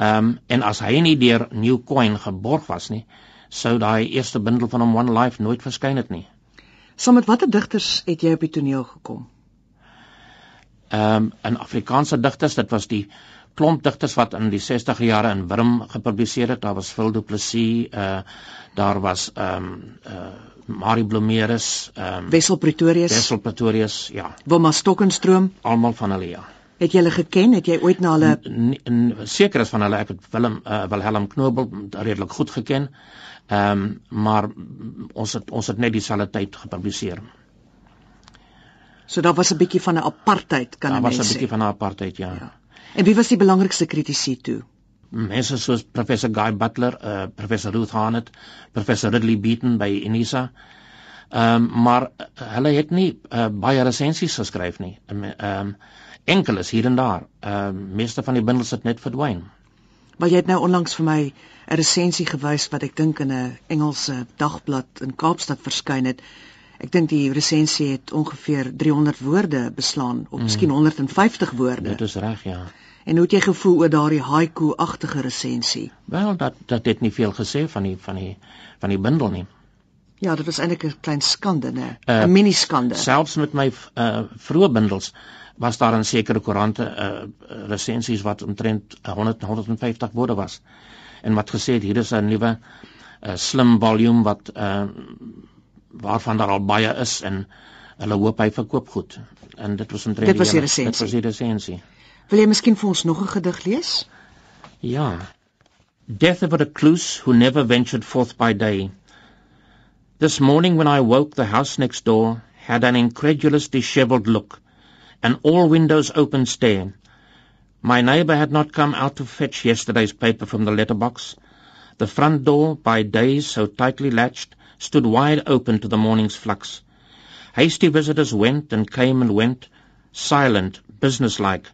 Um, en as hy nie deur New Coin geborg was nie, sou daai eerste bundel van hom One Life nooit verskyn het nie. Saam met watter digters het jy op die toneel gekom? ehm um, in Afrikaanse digters, dit was die klomp digters wat in die 60er jare in Wurm gepubliseer het. Daar was Phil Du Plessis, uh daar was ehm um, uh Marie Blomeris, ehm um, Wessel Pretorius, Wessel Pretorius, ja, Wilma Stokkenstroom. almal van hulle ja. Het jy hulle geken? Het jy ooit na hulle N- n- Seker is van hulle ek het Willem uh, Wilhelm Knobel redelik goed geken. Ehm um, maar ons het ons het net dieselfde tyd gepubliseer. So daar was 'n bietjie van 'n apartheid kan Daar jy was 'n sê. bietjie van 'n apartheid, ja. Ja. En wie was die belangrikste kritici toe? mense soos professor Guy Butler, uh, professor Ruth Hanet, professor Ridley Beaton by Unisa. Ehm um, maar uh, hulle het nie uh, baie resensies geskryf nie. Ehm um, enkeles hier en daar. Ehm um, meeste van die bundels het net verdwyn. Want jy het nou onlangs vir my 'n resensie gewys wat ek dink in 'n Engelse dagblad in Kaapstad verskyn het. Ek dink die resensie het ongeveer 300 woorde beslaan of miskien 150 woorde. Dit is reg, ja. En hoe het jy gevoel oor daardie haiku-agtige resensie? Wel dat dat het nie veel gesê van die van die van die bundel nie. Ja, dit was eintlik 'n klein skande, né? 'n Uh, uh, mini skande. Selfs met my uh, vroeë bundels was daar in sekere koerante uh, resensies wat omtrent 100 150 woorde was en wat gesê het hier is 'n nuwe uh, slim volume wat uh, waarvan daar al baie is en hulle hoop hy verkoop goed en dit was omtrent Dit was die hele- dit was resensie. die resensie Wil jy miskien vir ons nog 'n gedig lees? Ja. Death of a recluse who never ventured forth by day. This morning when I woke, the house next door had an incredulous, dishevelled look, an all windows open stare. My neighbour had not come out to fetch yesterday's paper from the letterbox. The front door, by days so tightly latched, stood wide open to the morning's flux. Hasty visitors went and came and went, silent, businesslike,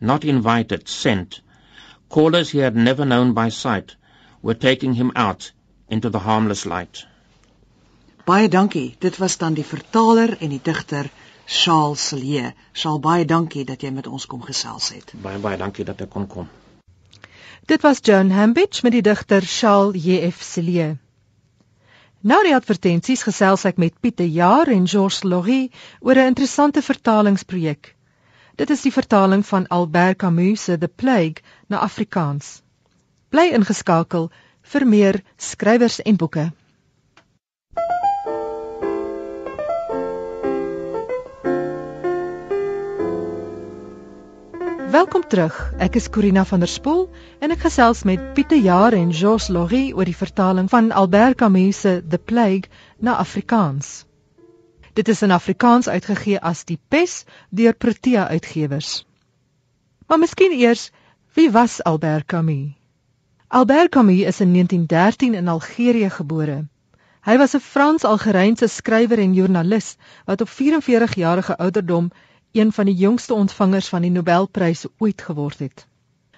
not invited, sent. Callers he had never known by sight were taking him out into the harmless light. Baie dankie. Dit was dan die vertaler en die digter Charles Celie. Charles, baie dankie dat jy met ons kom gesels het. Baie baie dankie dat ek kon kom. Dit was Joan Hambidge met die digter Charles J.F. Celie. Nou die advertensies gesels ek met Pieter Jaar en Georges Laurie oor 'n interessante vertalingsprojek. Dit is die vertaling van Albert Camus se The Plague na Afrikaans. Bly ingeskakel vir meer skrywers en boeke. Welkom terug. Ek is Corina van der Spool en ek gesels met Pieter Jaar en Jos Loggie oor die vertaling van Albert Camus se The Plague na Afrikaans. Dit is in Afrikaans uitgegee as Die Pes deur Protea Uitgewers. Maar miskien eers, wie was Albert Camus? Albert Camus is in 1913 in Algerië gebore. Hy was 'n Frans-Algerynse skrywer en joernalis wat op 44 jarige ouderdom een van die jongste ontvangers van die Nobelprys ooit geword het.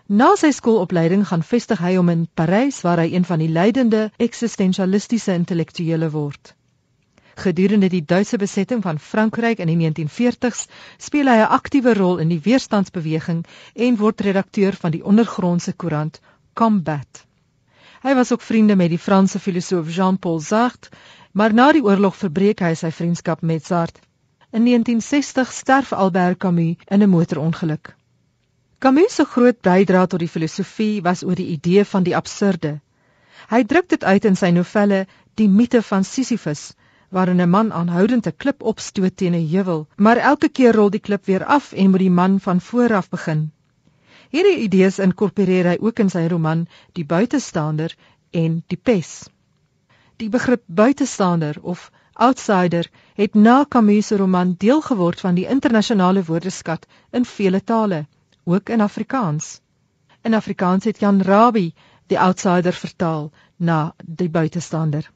Na sy skoolopleiding gaan vestig hy hom in Parys waar hy een van die leidende eksistensialistiese intellektuele word. Gedurende die Duitse besetting van Frankryk in die 1940s speel hy 'n aktiewe rol in die weerstandsbeweging en word redakteur van die ondergrondse koerant Combat. Hy was ook vriende met die Franse filosoof Jean-Paul Sartre, maar na die oorlog verbreek hy sy vriendskap met Sartre In 1960 sterf Albert Camus in 'n motorongeluk. Camus se groot bydrae tot die filosofie was oor die idee van die absurde. Hy druk dit uit in sy novelle Die mite van Sisyphus, waarin 'n man aanhoudend 'n klip opstoot teen 'n heuwel, maar elke keer rol die klip weer af en moet die man van voor af begin. Hierdie idees inkorporeer hy ook in sy roman Die buitestander en Die pes. Die begrip buitestander of outsider het na Camus se roman deel geword van die internasionale woordeskat in vele tale, ook in Afrikaans. In Afrikaans het Jan Rabie die outsider vertaal na die buitestander.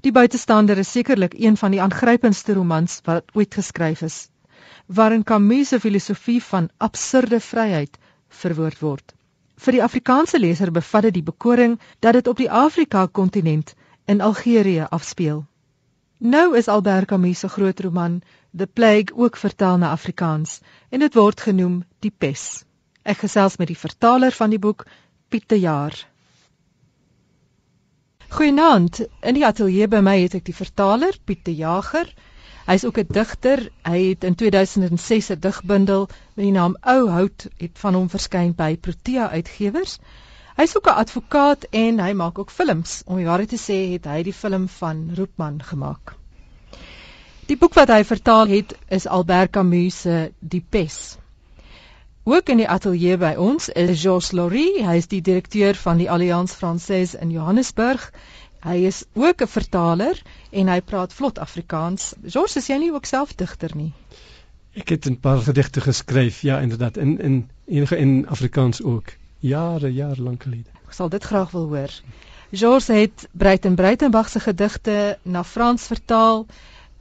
Die buitestander is sekerlik een van die aangrypendste romans wat ooit geskryf is, waarin Camus se filosofie van absurde vryheid verwoord word. Vir die Afrikaanse leser bevat dit die bekoring dat dit op die Afrika-kontinent in Algerië afspeel. Nou is Albert Camus se groot roman The Plague ook vertaal na Afrikaans en dit word genoem Die Pes. Ek gesels met die vertaler van die boek Piet de Jaar. Goeienaand. In die ateljee by my het ek die vertaler Piet de Jager. Hy's ook 'n digter. Hy het in 2006 'n digbundel met die naam Ou Hout het van hom verskyn by Protea Uitgewers. Hy's ook 'n advokaat en hy maak ook films. Om die waarheid te sê, het hy die film van Roopman gemaak. Die boek wat hy vertaal het, is Albert Camus se Die Pes. Ook in die ateljee by ons is Jos Laurie, hy is die direkteur van die Alliance Française in Johannesburg. Hy is ook 'n vertaler en hy praat vlot Afrikaans. Jos, is jy nie ook self digter nie? Ek het 'n paar gedigte geskryf, ja, inderdaad, in in enige in Afrikaans ook jare jare lank gelede. Ek sal dit graag wil hoor. Georges het Breiten Breitenberg se gedigte na Frans vertaal,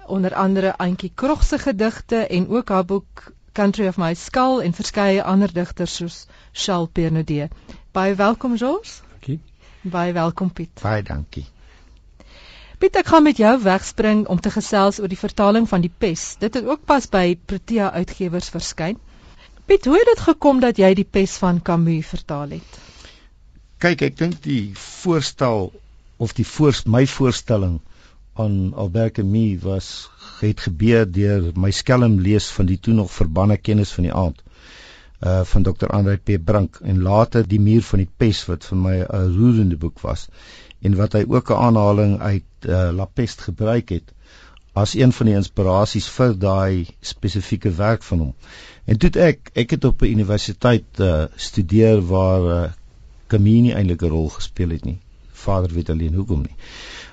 onder andere Antjie Krog se gedigte en ook haar boek Country of My Skull en verskeie ander digters soos Charles Pernodé. Baie welkom Georges. Dankie. Baie welkom Piet. Baie dankie. Piet, ek gaan met jou wegspring om te gesels oor die vertaling van die Pes. Dit het ook pas by Protea Uitgewers verskyn. Piet, hoe het dit gekom dat jy die pes van Camus vertaal het? Kyk, ek dink die voorstel of die voorst my voorstelling aan Albert Camus was het gebeur deur my skelm lees van die toe nog verbanne kennis van die aand uh van Dr. Andre P Brink en later die muur van die pes wat vir my 'n roerende boek was en wat hy ook 'n aanhaling uit uh, La Peste gebruik het as een van die inspirasies vir daai spesifieke werk van hom. En toe ek ek het op 'n universiteit uh, studeer waar uh, Camus nie eintlik 'n rol gespeel het nie. Vader weet alleen hoekom nie.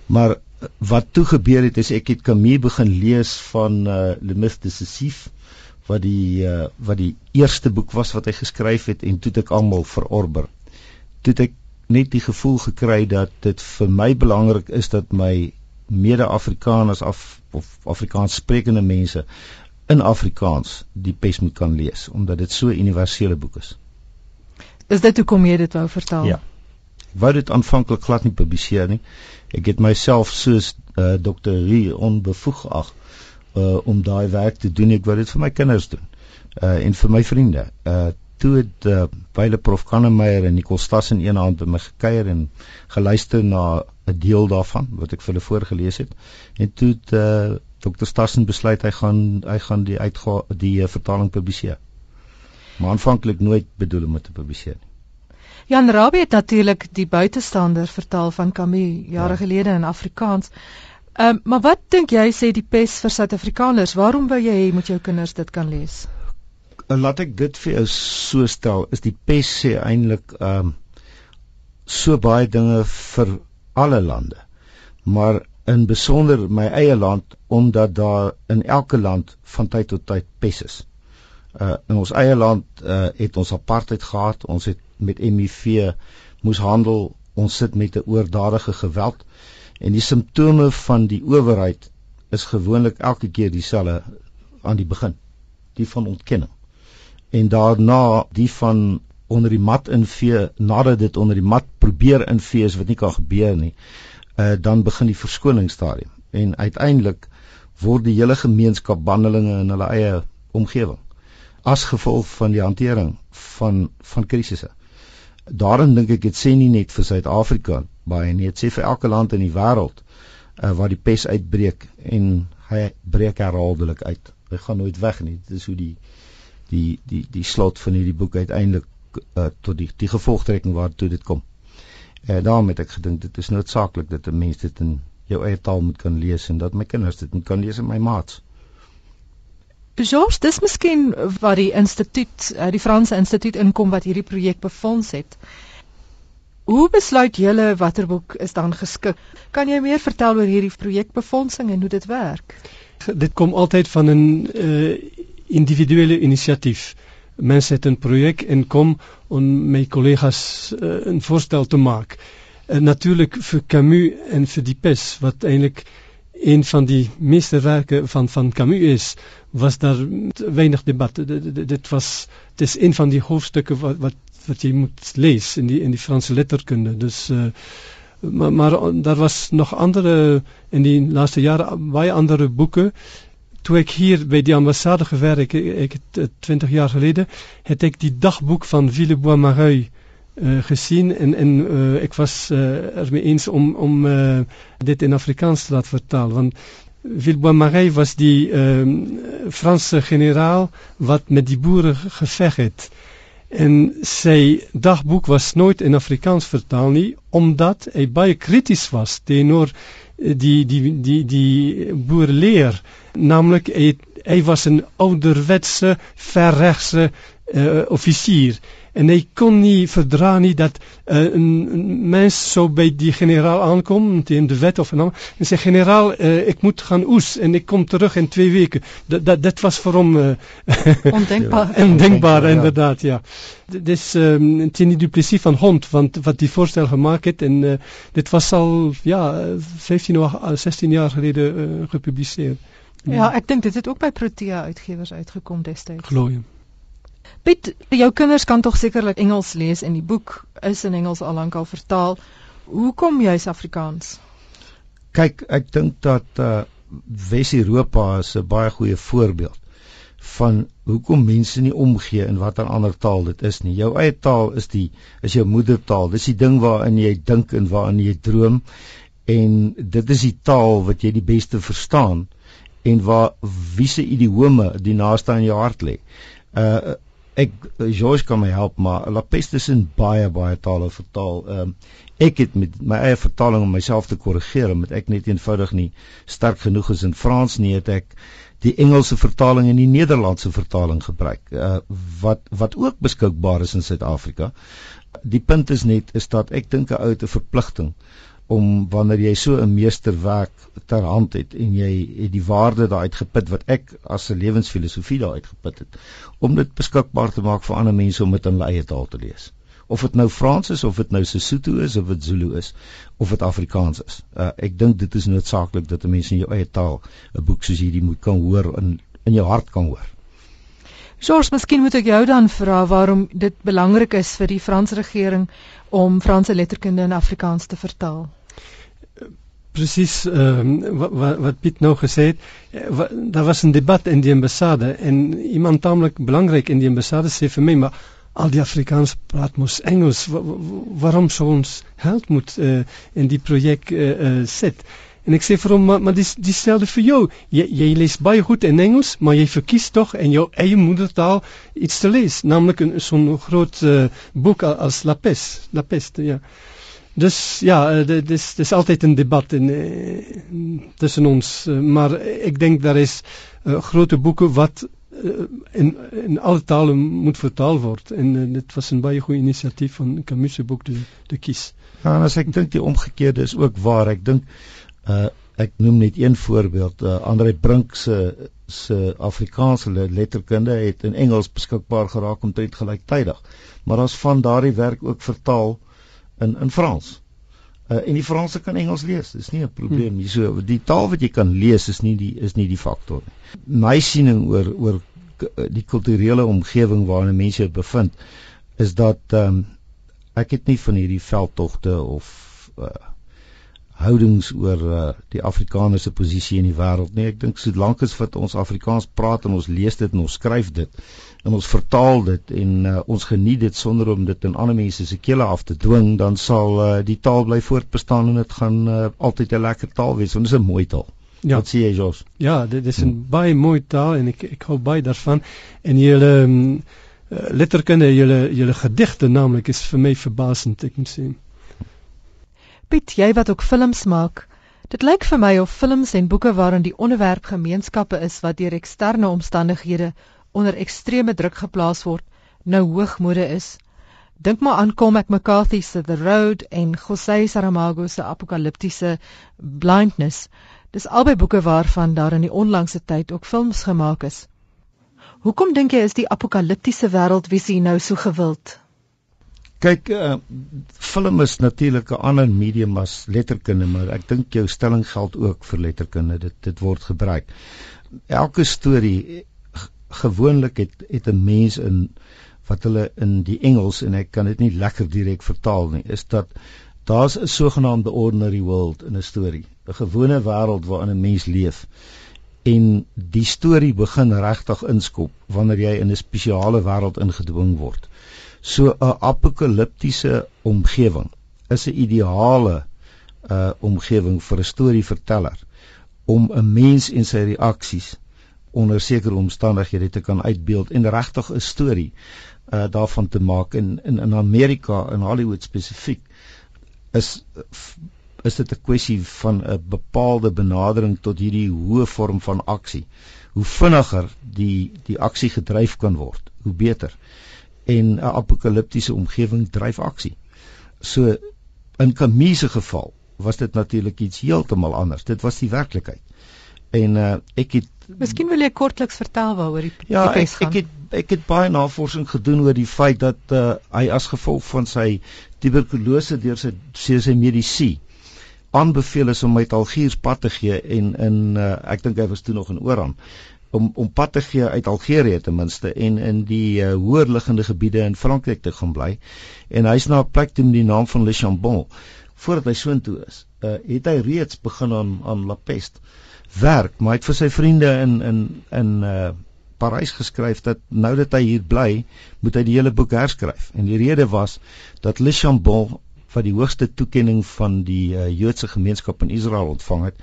Maar wat toe gebeur het is ek het Camus begin lees van uh, Le Mythe de Sisyphe wat die uh, wat die eerste boek was wat hy geskryf het en toe ek almal verorber. Toe ek net die gevoel gekry dat dit vir my belangrik is dat my mede-Afrikaners af of Afrikaans sprekende mense in Afrikaans die pes moet kan lees omdat dit so 'n universele boek is. Is dit hoekom jy dit wou vertaal? Ja. Ek wou dit aanvanklik glad nie publiseer nie. Ek het myself soos uh, Dr. Rie onbevoeg ag uh, om daai werk te doen. Ek wou dit vir my kinders doen. Uh en vir my vriende. Uh toe het uh, baie prof Kannemeyer en Nicole Stass in een hand by my gekuier en geluister na 'n deel daarvan wat ek vir hulle voorgeles het. En toe het uh, Dr. Stassen besluit hy gaan hy gaan die uitga die uh, vertaling publiseer. Maar aanvanklik nooit bedoel om dit te publiseer nie. Jan Rabie het natuurlik die buitestander vertaal van Camus jare ja. gelede in Afrikaans. Ehm um, maar wat dink jy sê die pes vir Suid-Afrikaners? Waarom wou jy hê moet jou kinders dit kan lees? Laat ek dit vir jou so stel, is die pes sê eintlik ehm um, so baie dinge vir alle lande. Maar in besonder my eie land omdat daar in elke land van tyd tot tyd pes is. Uh in ons eie land uh het ons apartheid gehad, ons het met HIV moes handel, ons sit met 'n oordadige geweld en die simptome van die owerheid is gewoonlik elke keer dieselfde aan die begin, die van ontkenning. En daarna die van onder die mat invee nadat dit onder die mat probeer invee is wat nie kan gebeur nie. Uh dan begin die verskoningsstadium en uiteindelik word die hele gemeenskap bandelinge in hulle eie omgewing as gevolg van die hantering van van krisisse. Daarin dink ek dit sê nie net vir Suid-Afrika baie nie, dit sê vir elke land in die wêreld uh waar die pes uitbreek en hy breek herhaaldelik uit. Hy gaan nooit weg nie. Dit is hoe die die die die slot van hierdie boek uiteindelik uh, tot die die gevolgtrekking waartoe dit kom. Eh uh, daarom het ek gedink dit is noodsaaklik dat 'n mens dit in jou eie taal moet kan lees en dat my kinders dit moet kan lees in my maats. George, dis miskien waar die instituut, uh, die Franse instituut inkom wat hierdie projek befonds het. Hoe besluit julle watter boek is dan geskik? Kan jy meer vertel oor hierdie projekbefondsing en hoe dit werk? Dit kom altyd van 'n uh, individuele inisiatief. Uh, mense het 'n projek en kom om my kollegas uh, 'n voorstel te maak. Uh, Natuurlik vir Camus en vir die Pes wat eintlik een van die meesterwerke van van Camus is, was daar weinig debat. Dit was dit is een van die hoofstukke wat wat jy moet lees in die in die Franse letterkunde. Dus uh, maar maar daar was nog andere in die laaste jare baie ander boeke toe ek hier by die ambassade gewerk ek, ek het 20 jaar gelede het ek die dagboek van Villebois Mareuil uh, gesien en en uh, ek was uh, ermee eens om om dit in Afrikaans te laat vertaal want Villebois Mareuil was die uh, Franse generaal wat met die boere geveg het. En sy dagboek was nooit in Afrikaans vertaal nie omdat hy baie krities was teenoor die die die die boerleer naamlik hy, hy was 'n ouderwetse verregse uh, offisier en hy kon nie verdra nie dat uh, 'n mens so by die generaal aankom teen die wet of nou en sê generaal uh, ek moet gaan oes en ek kom terug in 2 weke dat dat dit was vir hom uh, ondenkbaar ondenkbaar ja. inderdaad ja dis um, teen die duplisie van hond want wat die voorstel gemaak het en uh, dit was al ja 15 of 16 jaar gelede uh, gepubliseer Ja, ek dink dit het ook by Protea uitgewers uitgekom destyds. Glo jy? Piet, jou kinders kan tog sekerlik Engels lees en die boek is in Engels al lank al vertaal. Hoekom jy's Afrikaans? Kyk, ek dink dat uh Wes-Europa is 'n baie goeie voorbeeld van hoekom mense nie omgee in watter ander taal dit is nie. Jou eie taal is die is jou moedertaal. Dis die ding waarin jy dink en waarin jy droom en dit is die taal wat jy die beste verstaan en waar wiese idiome die naaste aan jou hart lê. Uh ek George kan my help maar La Peste is in baie baie tale vertaal. Ehm uh, ek het met my eie vertaling om myself te korrigeer omdat ek net eenvoudig nie sterk genoeg is in Frans nie het ek die Engelse vertaling en die Nederlandse vertaling gebruik. Uh wat wat ook beskikbaar is in Suid-Afrika. Die punt is net is dat ek dink 'n ou te verpligting om wanneer jy so 'n meesterwerk ter hand het en jy het die waarde daaruit geput wat ek as 'n lewensfilosofie daaruit geput het om dit beskikbaar te maak vir ander mense om dit in hulle eie taal te lees. Of dit nou Frans is of dit nou Sesotho is of dit Zulu is of dit Afrikaans is. Uh, ek dink dit is noodsaaklik dat 'n mens in jou eie taal 'n boek soos hierdie moet kan hoor in in jou hart kan hoor. George, miskien moet ek jou dan vra waarom dit belangrik is vir die Franse regering om Franse letterkunde in Afrikaans te vertaal. Presies ehm um, wat wat Piet nou gesê het, eh, daar was 'n debat in die ambassade en iemand taamlik belangrik in die ambassade sê vir my maar al die Afrikaans praat mos Engels. Wa waarom sou ons help moet uh, in die projek uh, uh, sit? En ek sê vir hom maar, maar dis dieselfde vir jou. Jy jy lees baie goed in Engels, maar jy verkies tog in jou eie moedertaal iets te lees, naamlik so 'n groot uh, boek as La Peste, La Peste, ja. Dus ja, uh, dis dis altyd 'n debat in uh, tussen ons, uh, maar ek dink daar is uh, groot boeke wat uh, in in alle tale moet vertaal word en uh, dit was 'n baie goeie inisiatief van Camus se boek te te kies. Ja, en as ek dink die omgekeerde is ook waar. Ek dink Uh ek noem net een voorbeeld. Uh, Andre Brink se se Afrikaanse letterkunde het in Engels beskikbaar geraak omtrent gelyktydig. Maar as van daardie werk ook vertaal in in Frans. Uh en die Franse kan Engels lees. Dis nie 'n probleem nie. So die taal wat jy kan lees is nie die is nie die faktor nie. My siening oor oor die kulturele omgewing waarin mense bevind is dat ehm um, ek het nie van hierdie veldtogte of uh houdings oor uh, die Afrikaner se posisie in die wêreld nie. Ek dink solank as wat ons Afrikaans praat en ons lees dit en ons skryf dit en ons vertaal dit en uh, ons geniet dit sonder om dit in ander mense se kele af te dwing, dan sal uh, die taal bly voortbestaan en dit gaan uh, altyd 'n lekker taal wees want dit is 'n mooi taal. Ja. Wat sê jy, Jos? Ja, dit is 'n hmm. baie mooi taal en ek ek hou baie daarvan en julle um, letterkunde, julle julle gedigte naamlik is vir my verbasend, ek moet sê. Piet, jy wat ook films maak, dit lyk vir my of films en boeke waarin die onderwerp gemeenskappe is wat deur eksterne omstandighede onder ekstreme druk geplaas word, nou hoogmode is. Dink maar aan Cormac McCarthy se The Road en José Saramago se apokaliptiese Blindness. Dis albei boeke waarvan daar in die onlangse tyd ook films gemaak is. Hoekom dink jy is die apokaliptiese wêreldvisie nou so gewild? Kyk, uh, film is natuurlik 'n ander medium as letterkunde, maar ek dink jou stelling geld ook vir letterkunde. Dit dit word gebruik. Elke storie gewoonlik het het 'n mens in wat hulle in die Engels en ek kan dit nie lekker direk vertaal nie, is dat daar's 'n sogenaamde ordinary world in 'n storie, 'n gewone wêreld waarin 'n mens leef. En die storie begin regtig inskop wanneer jy in 'n spesiale wêreld ingedwing word. So 'n apokaliptiese omgewing is 'n ideale uh omgewing vir 'n storieverteller om 'n mens en sy reaksies onder sekere omstandighede te kan uitbeeld en regtig 'n storie uh daarvan te maak in in in Amerika in Hollywood spesifiek is is dit 'n kwessie van 'n bepaalde benadering tot hierdie hoë vorm van aksie. Hoe vinniger die die aksie gedryf kan word, hoe beter en 'n apokaliptiese omgewing dryf aksie. So in Camus se geval was dit natuurlik iets heeltemal anders. Dit was die werklikheid. En uh, ek het Miskien wil jy kortliks vertel waaroor die Ja, ek, ek het ek het baie navorsing gedoen oor die feit dat uh, hy as gevolg van sy tuberkulose deur sy sy, sy medisyne aanbeveel is om met Algiers pad te gee en in uh, ek dink hy was toe nog in Oran om om pad te gee uit Algerië ten minste en in die uh, hoër liggende gebiede in Frankryk te gaan bly. En hy's na 'n plek toe met die naam van Le Chambon. Voordat hy soontoe is, uh, het hy reeds begin aan aan La Peste werk, maar hy het vir sy vriende in in in uh Parys geskryf dat nou dat hy hier bly, moet hy die hele boek herskryf. En die rede was dat Le Chambon wat die hoogste toekenning van die uh, Joodse gemeenskap in Israel ontvang het,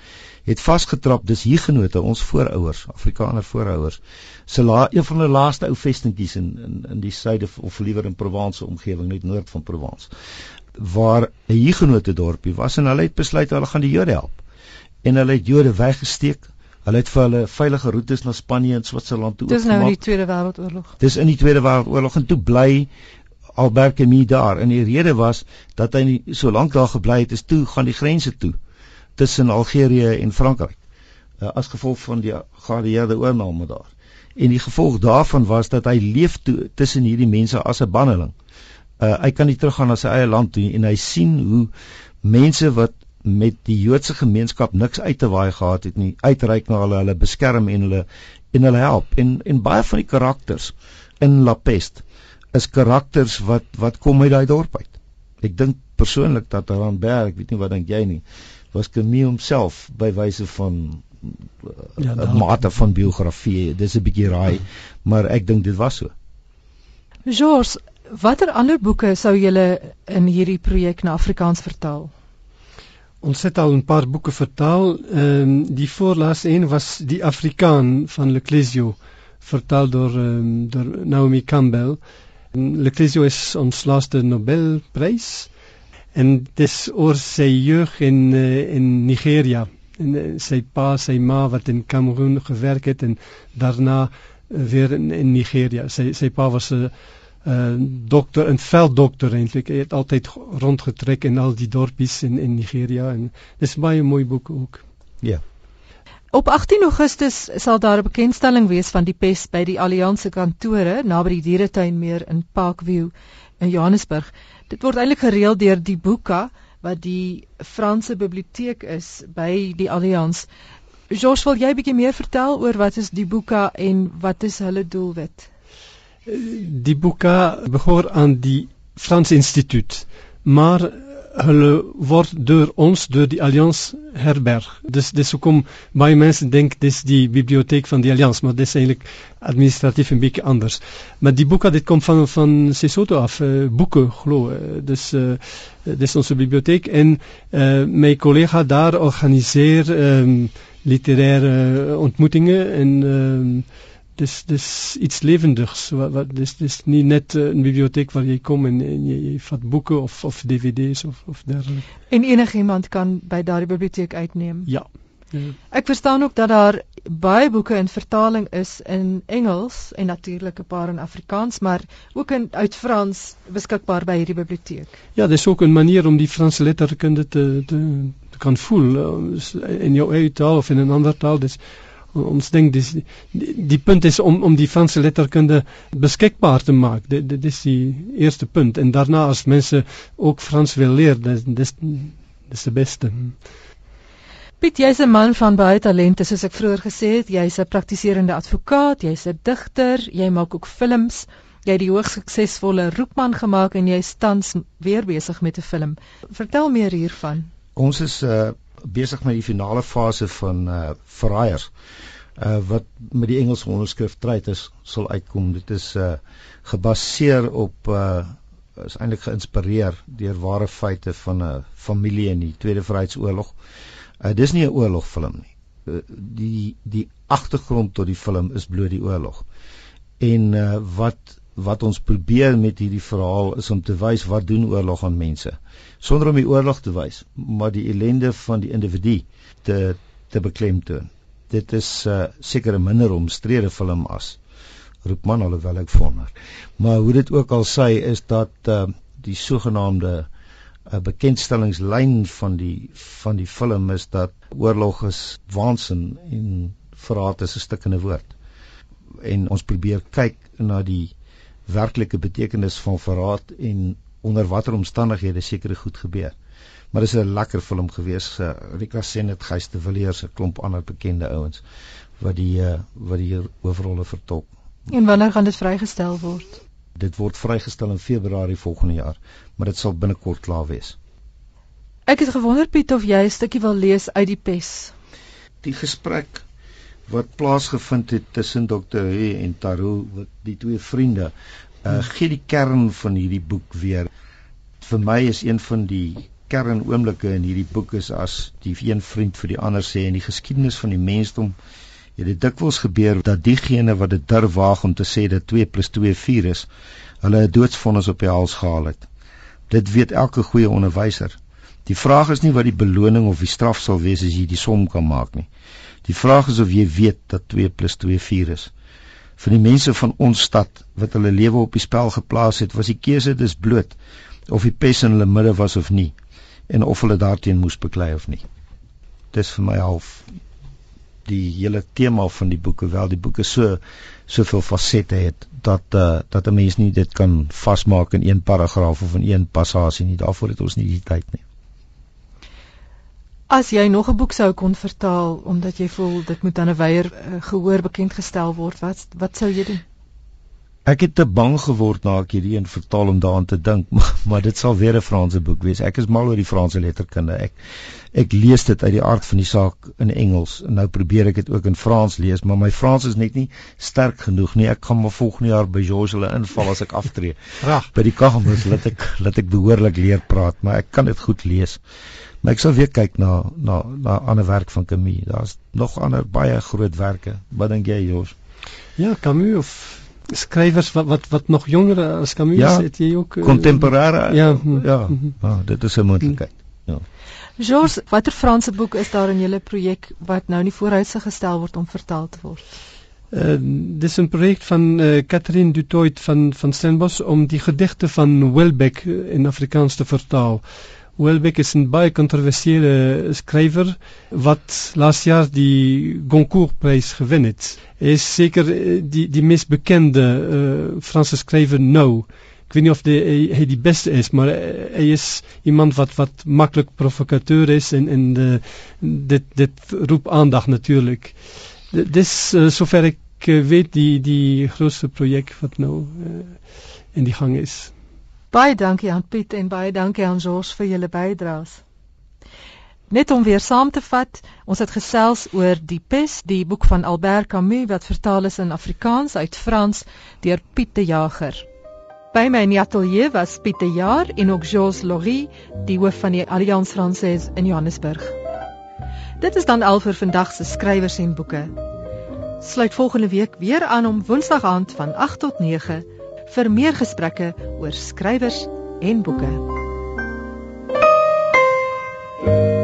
het vasgetrap dis hiergenote ons voorouers Afrikaner voorouers se la een van die laaste ou vestingkies in in in die suide of liewer in Provence omgewing net noord van Provence waar 'n hiergenote dorpie was en hulle het besluit hulle gaan die Jode help. En hulle het Jode weggesteek hulle het vir hulle veilige roetes na Spanje en Switserland toe oopgemaak dis nou in die Tweede Wêreldoorlog. Dis in die Tweede Wêreldoorlog en toe bly Albert Camus daar en die rede was dat hy nie so lank daar gebly het is toe gaan die grense toe tussen Algerië en Frankryk uh, as gevolg van die geallieerde oorname daar. En die gevolg daarvan was dat hy leef tussen hierdie mense as 'n banneling. Uh, hy kan nie teruggaan na sy eie land toe en hy sien hoe mense wat met die Joodse gemeenskap niks uit te waai gehad het nie, uitreik na hulle, hulle beskerm en hulle en hulle help. En en baie van die karakters in La Peste is karakters wat wat kom uit daai dorp uit. Ek dink persoonlik dat Randberg, ek weet nie wat dink jy nie, was Camus homself by wyse van ja, 'n uh, mate van biografie. Dis 'n bietjie raai, maar ek dink dit was so. George, watter ander boeke sou julle in hierdie projek na Afrikaans vertaal? Ons het al 'n paar boeke vertaal. Ehm um, die voorlaaste een was Die Afrikaan van Leclésio, vertaal deur ehm um, deur Naomi Campbell. Leclésio is ons laaste Nobelprys en dis oor sy jeug in uh, in Nigeria. En sy pa sy ma wat in Kameroen gewerk het en daarna uh, weer in, Nigeria. Sy pa was 'n uh, dokter 'n velddokter eintlik hy het altyd rondgetrek in al die dorpies in in Nigeria en dis baie mooi boek ook. Ja Op 18 Augustus sal daar 'n bekendstelling wees van die pes by die Alliansie kantore naby die dieretuin meer in Parkview in Johannesburg. Dit word eintlik gereël deur die Boeka wat die Franse biblioteek is by die Allianz. Jos, wil jy bietjie meer vertel oor wat is die Boeka en wat is hulle doelwit? Die Boeka behoort aan die Franse Instituut, maar hulle word deur ons deur die Allianz herberg. Dis dis hoekom baie mense dink dis die biblioteek van die Allianz, maar dis eintlik administratief 'n bietjie anders. Maar die boeke dit kom van van Sesotho af, uh, boeke glo. Uh, dis uh, dis ons biblioteek en uh, my kollega daar organiseer um, literaire ontmoetings en um, dis dis iets lewendigs wat, wat dis dis nie net 'n uh, biblioteek waar jy kom en, en jy, jy vat boeke of of DVD's of of dergelyk. En enigiemand kan by daardie biblioteek uitneem. Ja. ja. Ek verstaan ook dat daar baie boeke in vertaling is in Engels en natuurlik 'n paar in Afrikaans, maar ook in uit Frans beskikbaar by hierdie biblioteek. Ja, dis ook 'n manier om die Franse letterkunde te te, te kan voel uh, in jou eie taal of in 'n ander taal. Dis ons dink dis die, die punt is om om die Franse letterkunde beskikbaar te maak. Dit dit is die eerste punt en daarna as mense ook Frans wil leer, dis dis dis die beste. Piet, jy's 'n man van baie talente soos ek vroeër gesê het. Jy's 'n praktiserende advokaat, jy's 'n digter, jy maak ook films. Jy het die hoogs suksesvolle Roepman gemaak en jy's tans weer besig met 'n film. Vertel meer hiervan. Ons is uh besig met die finale fase van uh Verraaiers. Uh wat met die Engelse onderskrif Traitors sal uitkom. Dit is uh gebaseer op uh is eintlik geïnspireer deur ware feite van 'n familie in die Tweede Vryheidsoorlog. Uh dis nie 'n oorlogfilm nie. Uh, die die agtergrond tot die film is bloot die oorlog. En uh wat wat ons probeer met hierdie verhaal is om te wys wat doen oorlog aan mense sonder om die oorlog te wys maar die ellende van die individu te te beklemtoon dit is uh, seker 'n minder omstrede film as Roepman alhoewel ek wonder maar hoe dit ook al sê is dat uh, die sogenaamde 'n uh, bekendstellingslyn van die van die film is dat oorlog is waansin en verraad is 'n stukkende woord en ons probeer kyk na die werklike betekenis van verraad en onder watter omstandighede sekere goed gebeur. Maar dis 'n lekker film gewees. Uh, Rika Senet, Gys de Villiers, 'n klomp ander bekende ouens wat die uh, wat die hoofrolle vertolk. En wanneer gaan dit vrygestel word? Dit word vrygestel in Februarie volgende jaar, maar dit sal binnekort klaar wees. Ek het gewonder Piet of jy 'n stukkie wil lees uit die pes. Die gesprek wat plaasgevind het tussen Dr. He en Taro wat die twee vriende uh gee die kern van hierdie boek weer. Vir my is een van die kernoomblikke in hierdie boek is as die een vriend vir die ander sê in die geskiedenis van die mensdom het dit dikwels gebeur dat diegene wat dit durf waag om te sê dat 2 + 2 4 is, hulle 'n doodsvonnis op die hals gehaal het. Dit weet elke goeie onderwyser. Die vraag is nie wat die beloning of die straf sal wees as jy die som kan maak nie. Die vraag is of jy weet dat 2 + 2 4 is. vir die mense van ons stad wat hulle lewe op die spel geplaas het, was die keuse dis bloot of die pes in hulle midde was of nie en of hulle daarteen moes beklei of nie. Dis vir my half die hele tema van die boeke wel die boeke so soveel fasette het dat uh, dat 'n mens nie dit kan vasmaak in een paragraaf of in een passasie nie. Daarvoor het ons nie die tyd nie. As jy nog 'n boek sou kon vertaal omdat jy voel dit moet aan 'n wyeer uh, gehoor bekend gestel word wat wat sou jy doen Ek het te bang geword na ek hierdie een vertaal om daaraan te dink, maar, maar dit sal weer 'n Franse boek wees. Ek is mal oor die Franse letterkunde. Ek ek lees dit uit die aard van die saak in Engels en nou probeer ek dit ook in Frans lees, maar my Frans is net nie sterk genoeg nie. Ek gaan maar volgende jaar by George hulle inval as ek aftree. Reg. by die kamers laat ek laat ek behoorlik leer praat, maar ek kan dit goed lees. Maar ek sal weer kyk na na na ander werk van Camus. Daar's nog ander baie grootwerke. Wat dink jy, George? Ja, Camus of skrywers wat wat wat nog jonger as Camus Ja, het jy ook uh, Contemporêre. Ja, hm, ja. hm. ja, dit is 'n moontlikheid. Ja. George, watter Franse boek is daar in julle projek wat nou nie vooruitsig gestel word om vertaal te word? Uh, dit is een project van uh, Catherine Dutoit van, van Stellenbosch om die gedichten van Welbeck uh, in Afrikaans te vertalen. Welbeck is een baie controversiële schrijver wat laatst jaar die Goncourt-prijs gewen het. Hij is zeker uh, die, die meest bekende uh, Franse schrijver nou. Ik weet niet of hij, die beste is, maar hij is iemand wat, wat makkelijk provocateur is en, en dit, dit roept aandacht natuurlijk. Dit is, zover ik weet, die, die grootste project wat uh, in die gang is. Baie dankie aan Piet en baie dankie aan George vir julle bydraes. Net om weer saam te vat, ons het gesels oor Die Pes, die boek van Albert Camus wat vertaal is in Afrikaans uit Frans deur Piet de Jager. By my in die ateljee was Piet de Jaar en ook Georges Laurie, die hoof van die Alliance Française in Johannesburg. Dit is dan al vir vandag se skrywers en boeke. Sluit volgende week weer aan om Woensdag aand van 8 tot 9 vir meer gesprekke oor skrywers en boeke. thank you